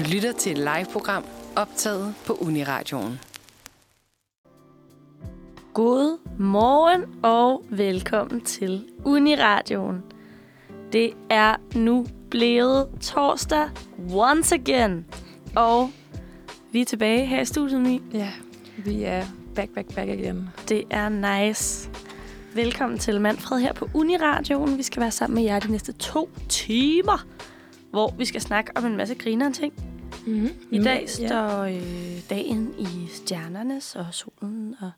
Du lytter til et live-program optaget på Uniradioen. God morgen og velkommen til Uniradioen. Det er nu blevet torsdag once again. Og vi er tilbage her i studiet, Mi. Ja, vi er back, back, back igen. Det er nice. Velkommen til Manfred her på Uniradioen. Vi skal være sammen med jer de næste to timer, hvor vi skal snakke om en masse grineren ting. Mm-hmm. I dag står øh, dagen i stjernernes og solen og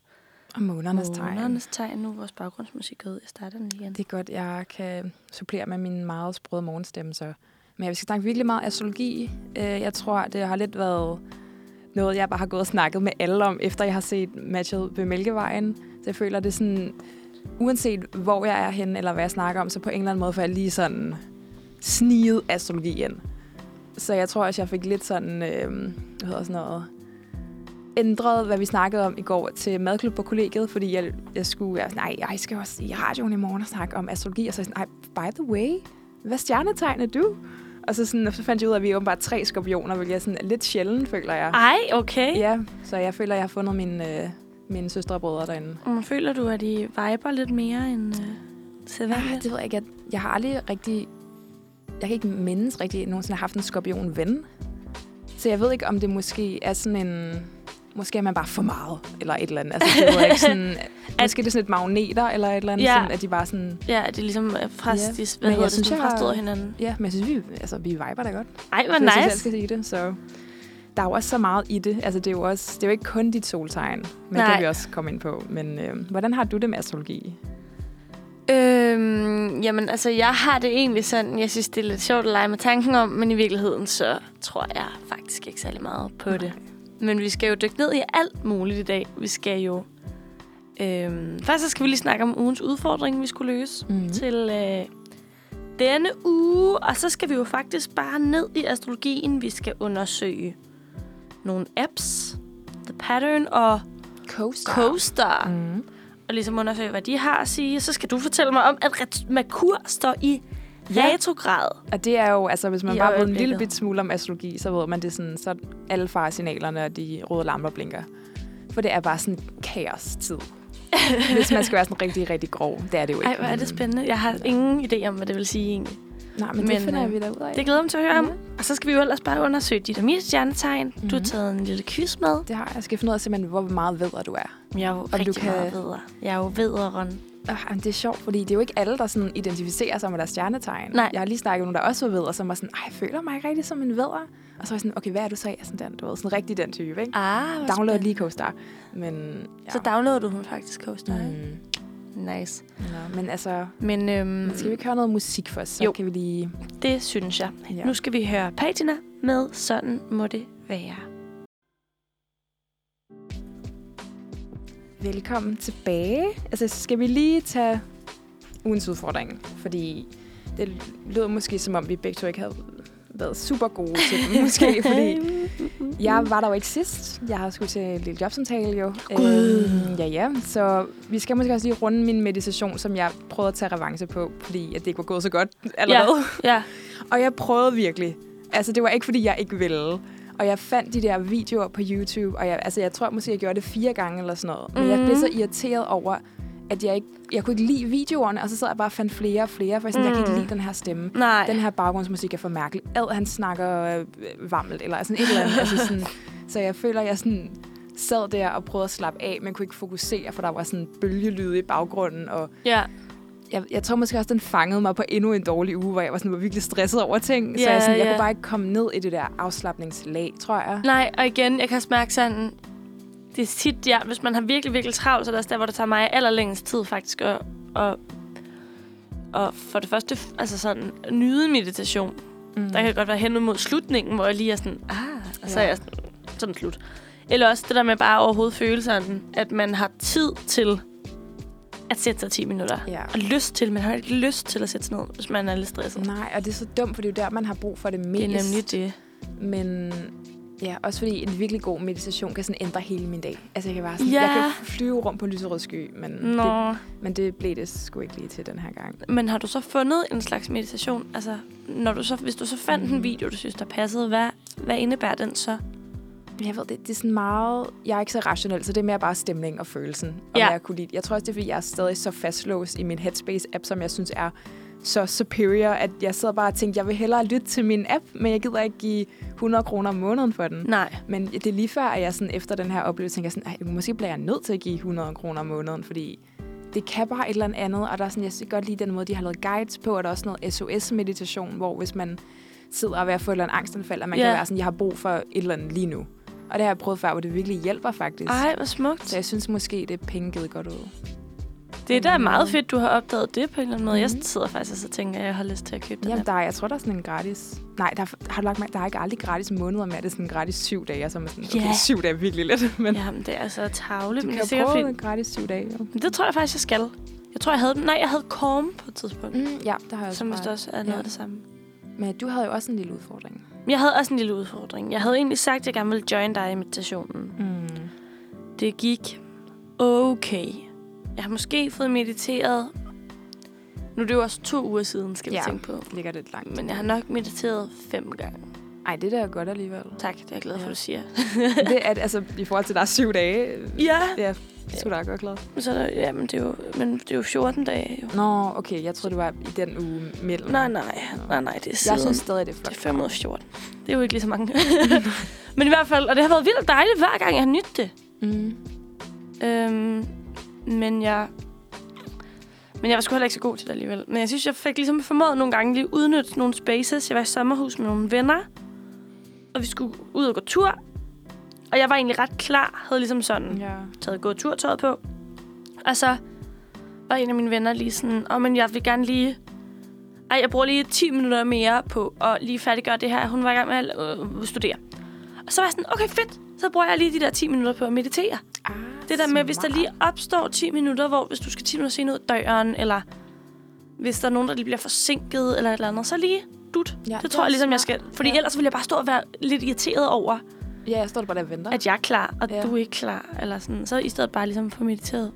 Og månernes tegn. månernes tegn. Nu er vores baggrundsmusik gået. Jeg starter den igen. Det er godt, jeg kan supplere med min meget sprøde morgenstemme. Så. Men jeg skal snakke virkelig meget astrologi. Øh, Jeg tror, det har lidt været noget, jeg bare har gået og snakket med alle om, efter jeg har set matchet ved Mælkevejen. Så jeg føler, det er sådan, uanset hvor jeg er henne, eller hvad jeg snakker om, så på en eller anden måde får jeg lige sådan sniget astrologi ind. Så jeg tror også, jeg fik lidt sådan, øh, hvad hedder sådan noget, ændret, hvad vi snakkede om i går til madklub på kollegiet, fordi jeg, jeg skulle, jeg, var sådan, nej, jeg skal også i radioen i morgen og snakke om astrologi, og så jeg sådan, nej, by the way, hvad stjernetegn er du? Og så, sådan, og så fandt jeg ud af, at vi er åbenbart tre skorpioner, hvilket er sådan lidt sjældent, føler jeg. Ej, okay. Ja, så jeg føler, jeg har fundet mine, øh, mine søstre og brødre derinde. Og føler du, at de viber lidt mere end øh, Ah, sædvanligt? det ved jeg ikke. Jeg, jeg har aldrig rigtig... Jeg kan ikke mindes rigtig, at jeg nogensinde har haft en skorpion-ven. Så jeg ved ikke, om det måske er sådan en... Måske er man bare for meget, eller et eller andet. Altså, det ved jeg ikke sådan... måske er det sådan et magneter, eller et eller andet, Ja. sådan, at de bare sådan... Ja, det er ligesom øh, fra, Ja. de, Men hvad jeg hedder det, synes, jeg har- hinanden. Ja, men jeg synes, vi, altså, vi viber da godt. Ej, hvor hvis jeg selv nice. skal sige det, så... Der er jo også så meget i det. Altså, det er jo, også, det er jo ikke kun dit soltegn. Men det Nej. kan vi også komme ind på. Men øh, hvordan har du det med astrologi? Øhm, jamen, altså, jeg har det egentlig sådan, jeg synes, det er lidt sjovt at lege med tanken om, men i virkeligheden, så tror jeg faktisk ikke særlig meget på Nej. det. Men vi skal jo dykke ned i alt muligt i dag. Vi skal jo... Øhm, først så skal vi lige snakke om ugens udfordring, vi skulle løse Mm. til øh, denne uge. Og så skal vi jo faktisk bare ned i astrologien. Vi skal undersøge nogle apps, The Pattern og Co-star. CoStar. Mm. Og ligesom undersøge, hvad de har at sige. Så skal du fortælle mig om, at Merkur står i Ja. retrograd. Og det er jo, altså hvis man I bare ved en lille bit smule om astrologi, så ved man det er sådan, så alle faresignalerne og de røde lamper blinker. For det er bare sådan kaos-tid. hvis man skal være sådan rigtig, rigtig grov. Det er det jo ikke. Ej, hvor er det spændende. Jeg har ingen idé om, hvad det vil sige egentlig. Nej, men, men det finder øh, vi da ud af. Det glæder mig til at høre om. Ja. Og så skal vi jo ellers bare undersøge dit og mit stjernetegn. Mm-hmm. Du har Mhm. taget en lille quiz med. det har jeg. Jeg skal finde ud af simpelthen, hvor meget vedder du er. Jeg er jo du rigtig kan- meget vedere. Jeg er jo vederen. Øh, det er sjovt, fordi det er jo ikke alle, der sådan identificerer sig med deres stjernetegn. Nej. Jeg har lige snakket med nogen, der også var vedder, som var sådan, Ej, jeg føler mig ikke rigtig som en vedder. Og så var jeg sådan, okay, hvad er du så? Er sådan, den, du ved, sådan rigtig den type, ikke? Ah, Download lige CoStar. Men, ja. Så downloader du den faktisk, CoStar. Mm. Mm. Nice. Nå, men altså, Men øhm, Men skal vi ikke høre noget musik først? Så Jo. kan vi lige... det synes jeg. Ja. Nu skal vi høre Patina med Sådan må det være. Velkommen tilbage. Altså, skal vi lige tage ugens udfordring? Fordi det lød måske, som om vi begge to ikke havde været super gode til dem, måske. Fordi jeg var der jo ikke sidst. Jeg har skulle til en lille jobsamtale jo. Gud. Øhm, ja, ja. Så vi skal måske også lige runde min meditation, som jeg prøvede at tage revanche på, fordi at det ikke var gået så godt allerede. Ja. Og jeg prøvede virkelig. Altså, det var ikke, fordi jeg ikke ville. Og jeg fandt de der videoer på YouTube, og jeg, altså, jeg tror måske, jeg gjorde det fire gange eller sådan noget. Men mm. jeg blev så Mhm. irriteret over, at jeg ikke jeg kunne ikke lide videoerne, og så sad jeg bare og fandt flere og flere, for jeg, sådan, mm. jeg kan ikke Mm. lide den her stemme. Nej. Den her baggrundsmusik er for mærkelig. Ad, han snakker øh, varmelt, eller sådan et eller andet. altså sådan, så jeg føler, jeg sådan sad der og prøvede at slappe af, men kunne ikke fokusere, for der var sådan bølgelyd i baggrunden, og Ja. jeg, jeg tror måske også, den fangede mig på endnu en dårlig uge, hvor jeg var, sådan, var virkelig stresset over ting. så Ja, jeg, sådan, jeg ja. kunne bare ikke komme ned i det der afslappningslag, tror jeg. Nej, og igen, jeg kan også mærke sådan, det er tit, ja, hvis man har virkelig, virkelig travlt, så er det også der, hvor det tager mig allerlængst tid faktisk at, at, at for det første, altså sådan, nyde meditation. Mm. Der kan godt være hen mod slutningen, hvor jeg lige er sådan, ah, og så Ja. er jeg sådan, sådan slut. Eller også det der med bare overhovedet føle sådan, at man har tid til at sætte sig 10 minutter. Ja. Og lyst til, man har ikke lyst til at sætte sig ned, hvis man er lidt stresset. Nej, og det er så dumt, for det er jo der, man har brug for det mest. Det er nemlig det. Men ja, også fordi en virkelig god meditation kan sådan ændre hele min dag. Altså jeg kan bare sådan, Ja. jeg kan flyve rundt på lyserød sky, men, Nå. det, men det blev det sgu ikke lige til den her gang. Men har du så fundet en slags meditation? Altså, når du så, hvis du så fandt mm. en Mhm. video, du synes, der passede, hvad, hvad indebærer den så? Jeg ved, det, det er sådan meget... Jeg er ikke så rationel, så det er mere bare stemning og følelsen. Og ja. jeg kunne lide. Jeg tror også, det er, fordi jeg er stadig så fastlåst i min Headspace-app, som jeg synes er så superior, at jeg sidder bare og tænker, jeg vil hellere lytte til min app, men jeg gider ikke give 100 kroner om måneden for den. Nej. Men det er lige før, at jeg sådan, efter den her oplevelse tænker sådan, "Ej, måske bliver jeg nødt til at give 100 kroner om måneden, fordi det kan bare et eller andet, og der er sådan, jeg kan godt lide den måde, de har lavet guides på, og der er også noget SOS-meditation, hvor hvis man sidder og er ved at få et eller andet angstanfald, at man Ja. kan være sådan, jeg har brug for et eller andet lige nu. Og det har jeg prøvet før, hvor det virkelig hjælper faktisk. Ej, hvor smukt. Så jeg synes måske, det er penge givet godt ud. Det er da den meget fedt, du har opdaget det på en eller anden måde. Jeg Mhm. sidder faktisk og så tænker, at jeg har lyst til at købe den Jamen, der er, jeg tror, der er sådan en gratis... Nej, der, er- har du lagt mærke, der er ikke aldrig gratis måneder med, det er sådan en gratis syv dage, så er man sådan, okay, Ja. syv dage er virkelig lidt. Men Jamen, det er så tavle. du Men kan det jo prøve fordi... en gratis syv dage. Jo. Det tror jeg faktisk, jeg skal. Jeg tror, jeg havde. Nej, jeg havde Korm på et tidspunkt. Mm, ja, der har jeg Som bare- også er noget ja. det samme. Men du havde jo også en lille udfordring. Jeg havde også en lille udfordring. Jeg havde egentlig sagt, at jeg gerne ville join dig i meditationen. Mm. Det gik okay. Jeg har måske fået mediteret... Nu er det jo også to uger siden, skal vi Ja. tænke på. Ligger lidt langt. Men jeg har nok mediteret fem gange. Ej, det er da godt alligevel. Tak, det er jeg glad for, Ja. at du siger. det er, altså, i forhold til, der er syv dage. Ja. Ja, det skulle da godt glad. Så er der, jamen, det er jo, men det er jo 14 dage. Jo. Nå, okay. Jeg troede, det var i den uge mellem. Nej, nej, nej, nej, det er siden. Jeg synes stadig, det er flot. det er 5 ud af 14. Det er jo ikke lige så mange. men i hvert fald, og det har været vildt dejligt hver gang, jeg har nydt det. Mm. Øhm, men jeg... Men jeg var sgu heller ikke så god til det alligevel. Men jeg synes, jeg fik ligesom formået nogle gange lige udnytte nogle spaces. Jeg var i sommerhus med nogle venner, og vi skulle ud og gå tur. Og jeg var egentlig ret klar, havde ligesom sådan Ja. taget gå turtøjet på. Og så var en af mine venner lige sådan, åh, oh, men jeg vil gerne lige... Ej, jeg bruger lige 10 minutter mere på at lige færdiggøre det her. Hun var i gang med at øh, studere. Og så var jeg sådan, okay, fedt. Så bruger jeg lige de der 10 minutter på at meditere. Ah, Det der med, hvis der lige opstår 10 minutter, hvor hvis du skal 10 minutter senere ud af døren, eller hvis der er nogen, der lige bliver forsinket, eller et eller andet, så lige dut. Ja, det det tror jeg ligesom, jeg smart. skal. Fordi Ja. ellers ville jeg bare stå og være lidt irriteret over, Ja, jeg står der bare der og venter. at jeg er klar, og Ja. du er ikke klar. Eller sådan. Så i stedet bare ligesom få mediteret.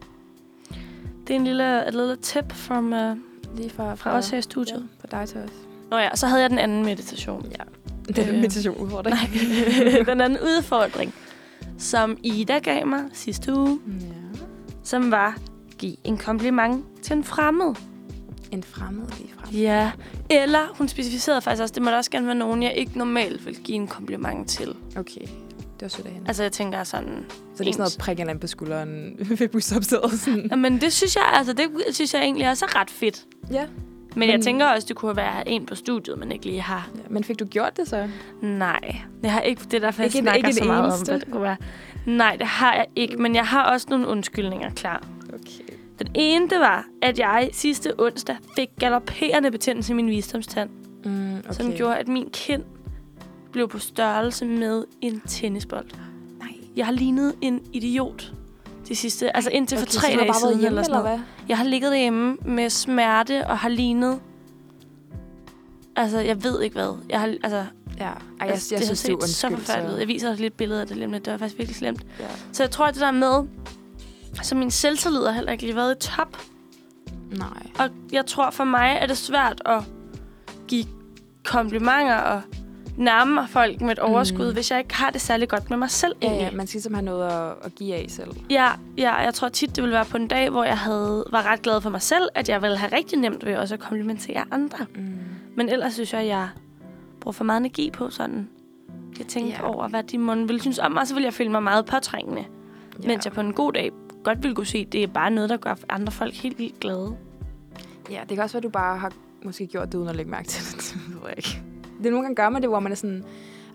Det er en lille, et lille tip from, uh, Lige fra, fra os her i studiet. Ja, fra dig til os. Nå ja, så havde jeg den anden meditation. Ja. Er Øh, en meditation udfordring. Nej, den anden udfordring, som Ida gav mig sidste uge, Ja. som var, give en kompliment til en fremmed. En fremmed lige frem. Ja, eller hun specificerede faktisk også, det må da også gerne være nogen, jeg ikke normalt vil give en kompliment til. Okay, det var sødt af hende. Altså, jeg tænker sådan... så det er sådan noget prikke andet på skulderen ved busopstedet. Sådan. Men det synes jeg, altså, det synes jeg egentlig også er ret fedt. Ja. Men, jeg tænker også, det kunne være en på studiet, man ikke lige har. ja. Men fik du gjort det så? Nej, det har ikke, det er derfor, jeg Ikke snakker ikke så meget eneste? om, hvad det kunne være. Nej, det har jeg ikke, men jeg har også nogle undskyldninger klar. Okay. Den ene, det var, at jeg sidste onsdag fik galopperende betændelse i min visdomstand, Mm, okay. som gjorde, at min kind blev på størrelse med en tennisbold. Nej. Jeg har lignet en idiot de sidste, altså indtil for okay, tre dage siden hjemme, eller sådan noget. hvad? Jeg har ligget derhjemme med smerte og har lignet... Altså, jeg ved ikke hvad. Jeg har, altså, Ja. Ej, jeg, jeg, altså, jeg det synes, det er set så forfærdeligt. Jeg viser dig lidt billeder af det lidt. Det var faktisk virkelig slemt. Ja. Så jeg tror, at det der med... Så min selvtillid har heller ikke lige været i top. Nej. Og jeg tror, for mig er det svært at give komplimenter og nærme mig folk med et overskud, Mm. hvis jeg ikke har det særlig godt med mig selv. Ja, egentlig. ja, man skal simpelthen have noget at, at give af selv. Ja, ja, jeg tror tit, det ville være på en dag, hvor jeg havde, var ret glad for mig selv, at jeg ville have rigtig nemt ved også at komplimentere andre. Mm. Men ellers synes jeg, at jeg bruger for meget energi på sådan. Jeg tænker Ja. ja. over, hvad de måtte ville synes om mig, så vil jeg føle mig meget påtrængende. Ja. Mens jeg på en god dag godt ville kunne se, at det er bare noget, der gør andre folk helt vildt glade. Ja, det kan også være, at du bare har måske gjort det uden at lægge mærke til det. det ved jeg ikke. Det nogle gange gør man det, hvor man er sådan,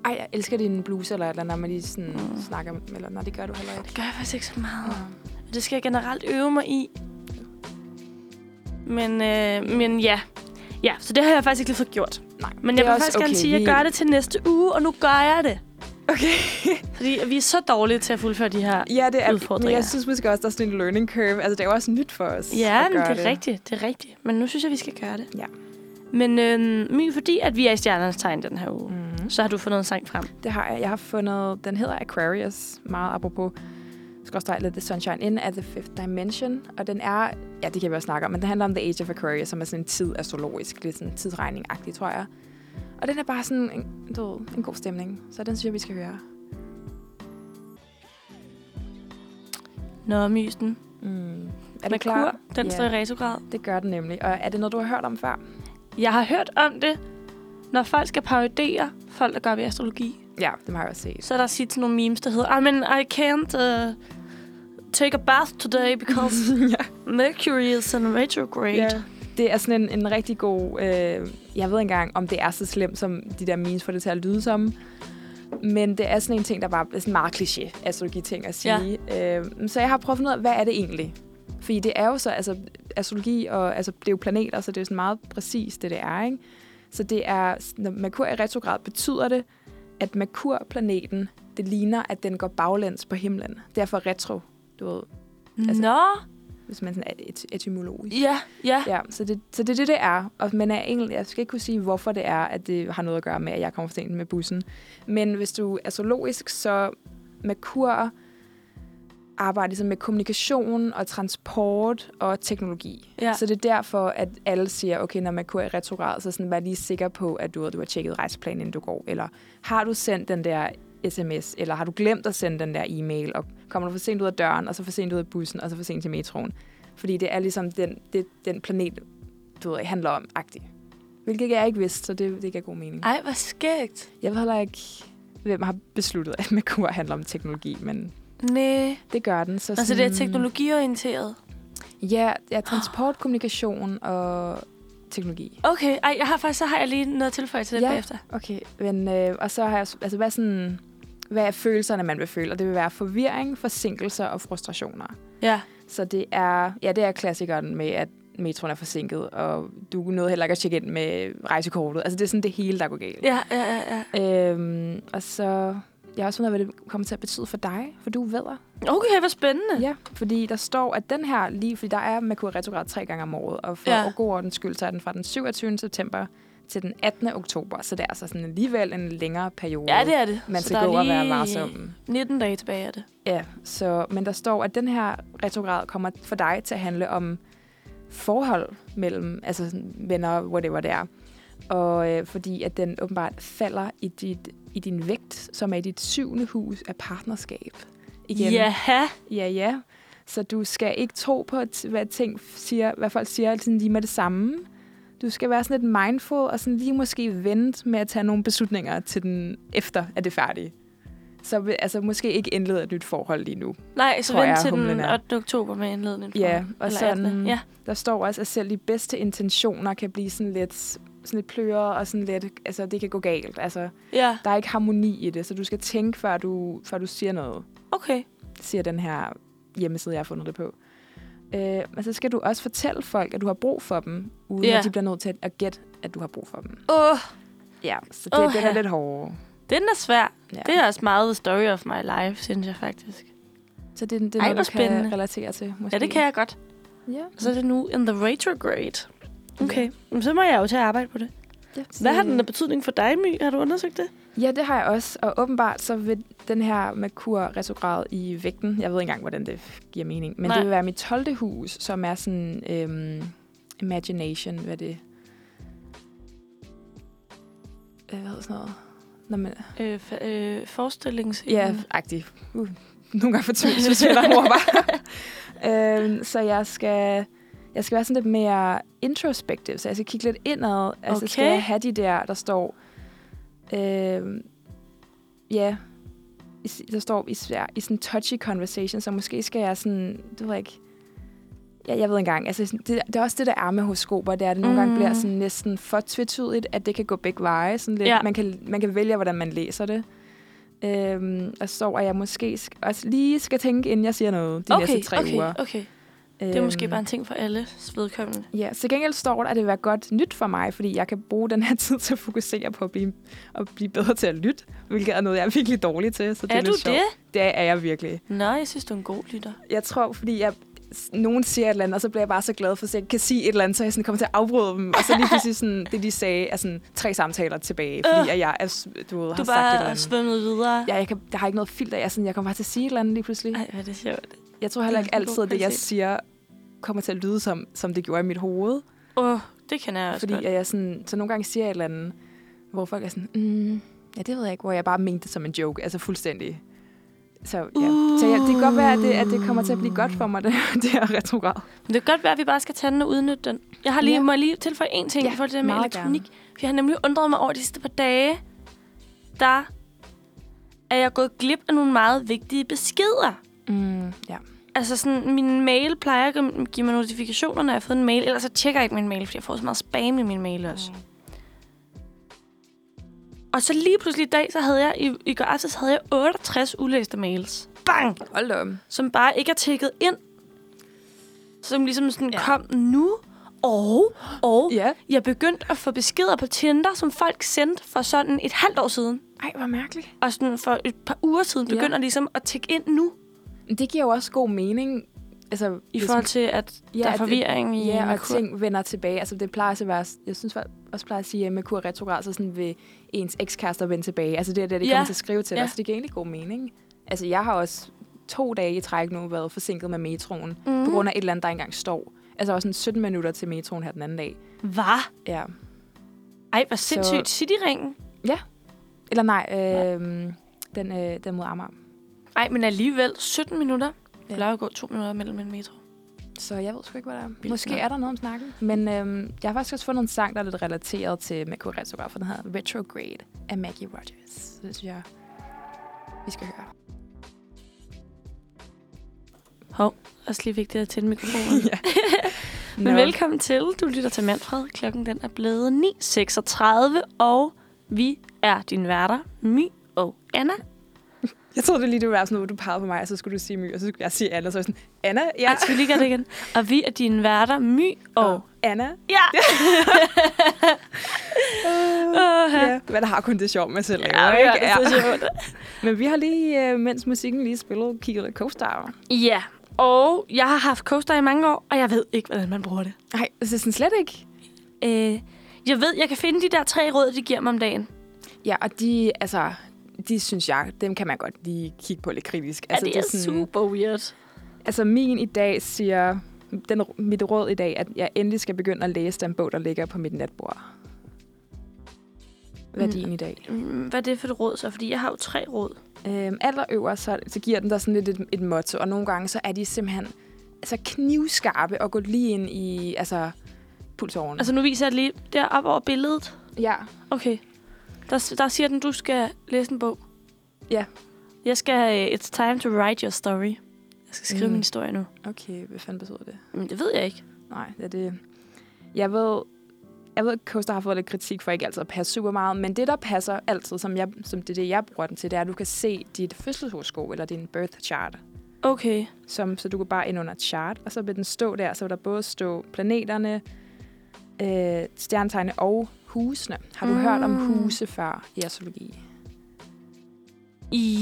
ej, jeg elsker din bluse, eller eller når man lige sådan Mm. snakker, eller nej, det gør du heller ikke. Det gør jeg faktisk ikke så meget. Ja. Det skal jeg generelt øve mig i. Men, øh, men ja. Ja, så det har jeg faktisk ikke lige fået gjort. Nej, Men det jeg vil faktisk gerne okay, sige, at jeg gør det til næste uge, og nu gør jeg det. Okay. Fordi vi er så dårlige til at fuldføre de her Ja, det er, men udfordringer. jeg synes måske også, der er sådan en learning curve. Altså, det er jo også nyt for os Ja, men det er rigtigt. Det er rigtigt. Men nu synes jeg, vi skal gøre det. Ja. Men øh, My, fordi at vi er i stjernernes tegn den her uge, mm. Så har du fundet en sang frem. Det har jeg. Jeg har fundet, den hedder Aquarius, meget apropos skal Let the Sunshine In at the Fifth Dimension. Og den er, ja, det kan vi også snakke om, men den handler om The Age of Aquarius, som er sådan en tid astrologisk, lidt sådan tidsregning-agtig, tror jeg. Og den er bare sådan en, du ved, en god stemning. Så den synes jeg, vi skal høre. Nå, mysen. Mm. Er du klar? den Ja. står i retrograd. Det gør den nemlig. Og er det noget, du har hørt om før? Jeg har hørt om det, når folk skal parodere folk, der gør ved astrologi. Ja, det har jeg også set. Så er der sit nogle memes, der hedder, I mean, I can't uh, take a bath today because ja. Mercury is in retrograde. Ja. Det er sådan en, en rigtig god... Øh, jeg ved ikke engang, om det er så slemt, som de der memes får det til at lyde som. Men det er sådan en ting, der bare er sådan meget kliché astrologi-ting at sige. Ja. Øh, så jeg har prøvet at finde ud af, hvad er det egentlig? Fordi det er jo så, altså astrologi, og altså, det er jo planeter, så det er jo sådan meget præcis, det det er, ikke? Så det er, når Merkur er i retrograd, betyder det, at Merkur-planeten, det ligner, at den går baglæns på himlen. Derfor retro, du ved, Altså- Nå, hvis man sådan er et, etymologisk. ja, ja. Ja, så det, så det er det, det er. Og, men er egentlig, jeg skal ikke kunne sige, hvorfor det er, at det har noget at gøre med, at jeg kommer for sent med bussen. Men hvis du er astrologisk, så Merkur arbejder ligesom med kommunikation og transport og teknologi. Ja. Så det er derfor, at alle siger, okay, når Merkur er i retrograd, så sådan, vær lige sikker på, at du, du har tjekket rejseplanen, inden du går. Eller har du sendt den der sms, eller har du glemt at sende den der e-mail, og kommer du for sent ud af døren, og så for sent ud af bussen, og så for sent til metroen. Fordi det er ligesom den, det, den planet, du ved, handler om, agtig. Hvilket jeg ikke vidste, så det, det giver god mening. Ej, hvor skægt. Jeg ved heller ikke, hvem har besluttet, at Merkur handler om teknologi, men Nej. det gør den. Så Altså, det er sådan- teknologiorienteret. Ja, ja transport, kommunikation og teknologi. Okay, ej, jeg har faktisk, så har jeg lige noget tilføje til det Ja. bagefter. Okay, men, øh, og så har jeg, altså hvad, sådan, hvad er følelserne, man vil føle? Og det vil være forvirring, forsinkelser og frustrationer. Ja. Så det er, ja, det er klassikeren med, at metroen er forsinket, og du nåede heller ikke at tjekke ind med rejsekortet. Altså det er sådan det hele, der går galt. Ja, ja, ja, ja. Øhm, og så, jeg også fundet hvad det kommer til at betyde for dig, for du er vædder. Okay, hvor spændende. Ja, fordi der står, at den her lige, fordi der er Merkur retrograd tre gange om året, og for Ja. god ordens skyld, så er den fra den 27. september til den 18. oktober, så det er altså sådan alligevel en længere periode. Ja, det er det. Man Så skal er gå og være varsom. 19 dage tilbage af det. Ja, så, men der står, at den her retrograd kommer for dig til at handle om forhold mellem altså venner, whatever det er. Og øh, fordi at den åbenbart falder i, dit, i din vægt, som er i dit syvende hus af partnerskab. Igen. Ja. Ja, ja. Så du skal ikke tro på, at- hvad, ting siger, hvad folk siger sådan lige med det samme. Du skal være sådan lidt mindful, og sådan lige måske vente med at tage nogle beslutninger til den efter, at det er færdigt. Så altså, måske ikke indlede et nyt forhold lige nu. Nej, så vent til den humlen er. 8. oktober med indledning. Ja, og Eller sådan, 18.. Ja. der står også, at selv de bedste intentioner kan blive sådan lidt, sådan lidt pløre, og sådan lidt, altså det kan gå galt. Altså, ja, der er ikke harmoni i det, så du skal tænke, før du, før du siger noget. okay. siger den her hjemmeside, jeg har fundet det på. Øh, men så skal du også fortælle folk, at du har brug for dem, uden Ja. at de bliver nødt til at, at gætte, at du har brug for dem. Åh, oh, Ja, så det, Åh, den er ja. lidt hårdere. den er svær. Ja. Det er også meget the story of my life, synes jeg faktisk. Så det, det er Ej, noget, du kan spændende. relatere til, måske. Ja, det kan jeg godt. Ja. Så er det nu in the retrograde. Okay, Men så må jeg jo til at arbejde på det. ja. Hvad har den af betydning for dig, My? Har du undersøgt det? Ja, det har jeg også. Og åbenbart så vil den her Merkur retrograd i vægten, jeg ved ikke engang, hvordan det giver mening, men Nej. det vil være mit 12. hus, som er sådan øhm, imagination, hvad det? Øh, Hvad hedder sådan noget? Når man, Øh, fa- øh, forestillings... Ja, agtig. Uh, nogle gange for tydeligt, hvis jeg bare. øhm, så jeg skal, jeg skal være sådan lidt mere introspective, så jeg skal kigge lidt indad. Altså skal Okay. jeg have de der, der står... Øhm, ja, i der står i, svær- i sådan touchy conversation, så måske skal jeg sådan, du ved ikke, ja, jeg ved engang, altså det, det er også det, der er med horoskoper, det er, at det nogle gange Mhm. bliver sådan næsten for tvetydigt, at det kan gå begge veje. Sådan lidt, Ja. man, kan, man kan vælge, hvordan man læser det. Øhm, og så at jeg måske sk- også lige skal tænke, inden jeg siger noget de okay, næste tre okay, uger. okay. Det er måske Øhm, bare en ting for alle vedkommende. Ja, til gengæld står der, at det vil være godt nyt for mig, fordi jeg kan bruge den her tid til at fokusere på at blive, at blive bedre til at lytte, hvilket er noget, jeg er virkelig dårlig til. Så det Er, er, du sjovt. det? Det er jeg virkelig. Nå, jeg synes, du er en god lytter. Jeg tror, fordi jeg, nogen siger et eller andet, og så bliver jeg bare så glad for, at jeg kan sige et eller andet, så jeg sådan kommer til at afbryde dem. Og så lige pludselig sådan, det, de sagde, er sådan tre samtaler tilbage, fordi Øh. jeg er, du ved, har Du er sagt et eller bare andet. svømmet videre. Ja, jeg, kan, jeg har ikke noget filter. Jeg, sådan, jeg kommer bare til at sige et eller andet lige pludselig. Ej, hvad er det sjovt. Jeg tror heller ikke altid, at det, jeg siger, kommer til at lyde, som, som det gjorde i mit hoved. Åh, oh, det kan jeg også Fordi godt. jeg sådan, så nogle gange siger jeg et eller andet, hvor folk er sådan, mm, ja, det ved jeg ikke, hvor jeg bare mente det som en joke, altså fuldstændig. Så, ja. Uh. så ja, det kan godt være, at det, at det kommer til at blive godt for mig, det, det her retrograd. Men det kan godt være, at vi bare skal tage den og udnytte den. Jeg har lige, Ja. må jeg lige tilføje en ting Ja, i forhold til det med elektronik. For jeg har nemlig undret mig over de sidste par dage, der er jeg gået glip af nogle meget vigtige beskeder. Mm, ja. Altså sådan, min mail plejer at give- give mig notifikationer, når jeg har fået en mail. Ellers så tjekker jeg ikke min mail, fordi jeg får så meget spam i min mail også. Mm. Og så lige pludselig i dag, så havde jeg, i, i går aftes havde jeg 68 ulæste mails. Bang! Hold da op. Som bare ikke er tækket ind. Som ligesom sådan Ja. ja. kom nu. Og, og Ja. jeg begyndte at få beskeder på Tinder, som folk sendte for sådan et halvt år siden. Ej, hvor mærkeligt. Og sådan for et par uger siden Ja. begynder ligesom at tække ind nu. Det giver jo også god mening. Altså, I forhold til, at Ja, der er at- forvirring i Ja, og ting vender tilbage. Altså, det plejer at være... Jeg synes også plejer at sige, at Merkur retrograd, så sådan vil ens ekskærester vende tilbage. Altså, det er det, de Ja. kommer til at skrive til Ja. dig. Så det giver egentlig god mening. Altså, jeg har også to dage i træk nu været forsinket med metroen. Mm. På grund af et eller andet, der engang står. Altså, også sådan 17 minutter til metroen her den anden dag. Hvad? Ja. Ej, hvor sindssygt. Cityringen. Eller nej, øh, den, øh, den mod Amager. Ej, men alligevel 17 minutter. Det Ja. plejer at gå to minutter mellem en metro. Så jeg ved sgu ikke, hvad der er. Vildt Måske nok. er der noget om snakken. Men øhm, jeg har faktisk også fundet en sang, der er lidt relateret til Merkur Retrograd, for den hedder Retrograde af Maggie Rogers. Så det synes jeg, vi skal høre. Hov, også lige vigtigt at tænde mikrofonen. ja. Men Nå. velkommen til. Du lytter til Manfred. Klokken den er blevet 9.36, og vi er dine værter, My og Anna. Jeg troede det lige, det ville være sådan noget, du pegede på mig, og så skulle du sige My, og så skulle jeg sige Anna, så jeg sådan, Anna, ja. Ja. Skal vi lige gøre det igen? Og vi er dine værter, My og... Anna. Ja! Uh, ja. Men der har kun det sjovt med selv. Ja, laver, ja, ikke? det er så sjovt. Men vi har lige, øh, mens musikken lige spillede, kigget co-star. Ja, og jeg har haft coaster i mange år, og jeg ved ikke, hvordan man bruger det. Nej, det er sådan slet ikke. Øh, jeg ved, jeg kan finde de der tre råd, de giver mig om dagen. Ja, og de, altså, de synes jeg, dem kan man godt lige kigge på lidt kritisk. Altså, ja, det er, sådan- super weird. Altså min i dag siger, den, mit råd i dag, at jeg endelig skal begynde at læse den bog, der ligger på mit natbord. Hvad er Mm. din i dag? Mm, Hvad er det for et råd så? Fordi jeg har jo tre råd. Øhm, allerøverst, så, så giver den der sådan lidt et, et motto, og nogle gange så er de simpelthen altså knivskarpe og gå lige ind i altså, pulsåren. Altså, nu viser jeg lige deroppe over billedet. ja, Okay. Der, der siger den, du skal læse en bog. Ja. Jeg skal... Uh, it's time to write your story. Jeg skal skrive Mm. min historie nu. okay, hvad fanden betyder det? Men det ved jeg ikke. Nej, det er det. Jeg ved, jeg ved, at Coaster har fået lidt kritik for ikke altid at passe super meget, men det, der passer altid, som, jeg, som det er det, jeg bruger den til, det er, at du kan se dit fødselshoroskop eller din birth chart. Okay. Som, så du går bare ind under chart, og så vil den stå der, så vil der både stå planeterne, øh, stjernetegne og husene. Har du mm. Mm. hørt om huse før i astrologi?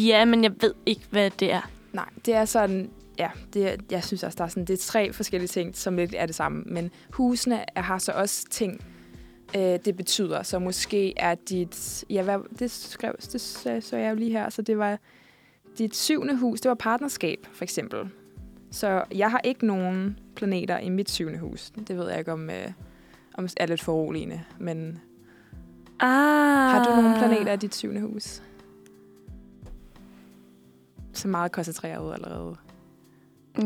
Ja, men jeg ved ikke, hvad det er. Nej, det er sådan, ja, det jeg synes også, der er sådan, det er tre forskellige ting, som lidt er det samme. Men husene har så også ting, øh, det betyder. Så måske er dit, ja, hvad, det skrev, det så, så jeg jo lige her, så det var dit syvende hus, det var partnerskab, for eksempel. Så jeg har ikke nogen planeter i mit syvende hus. Det ved jeg ikke, om, øh, om er lidt foruroligende, men Ah. har du nogle planeter i dit syvende hus? Så meget koncentreret ud allerede.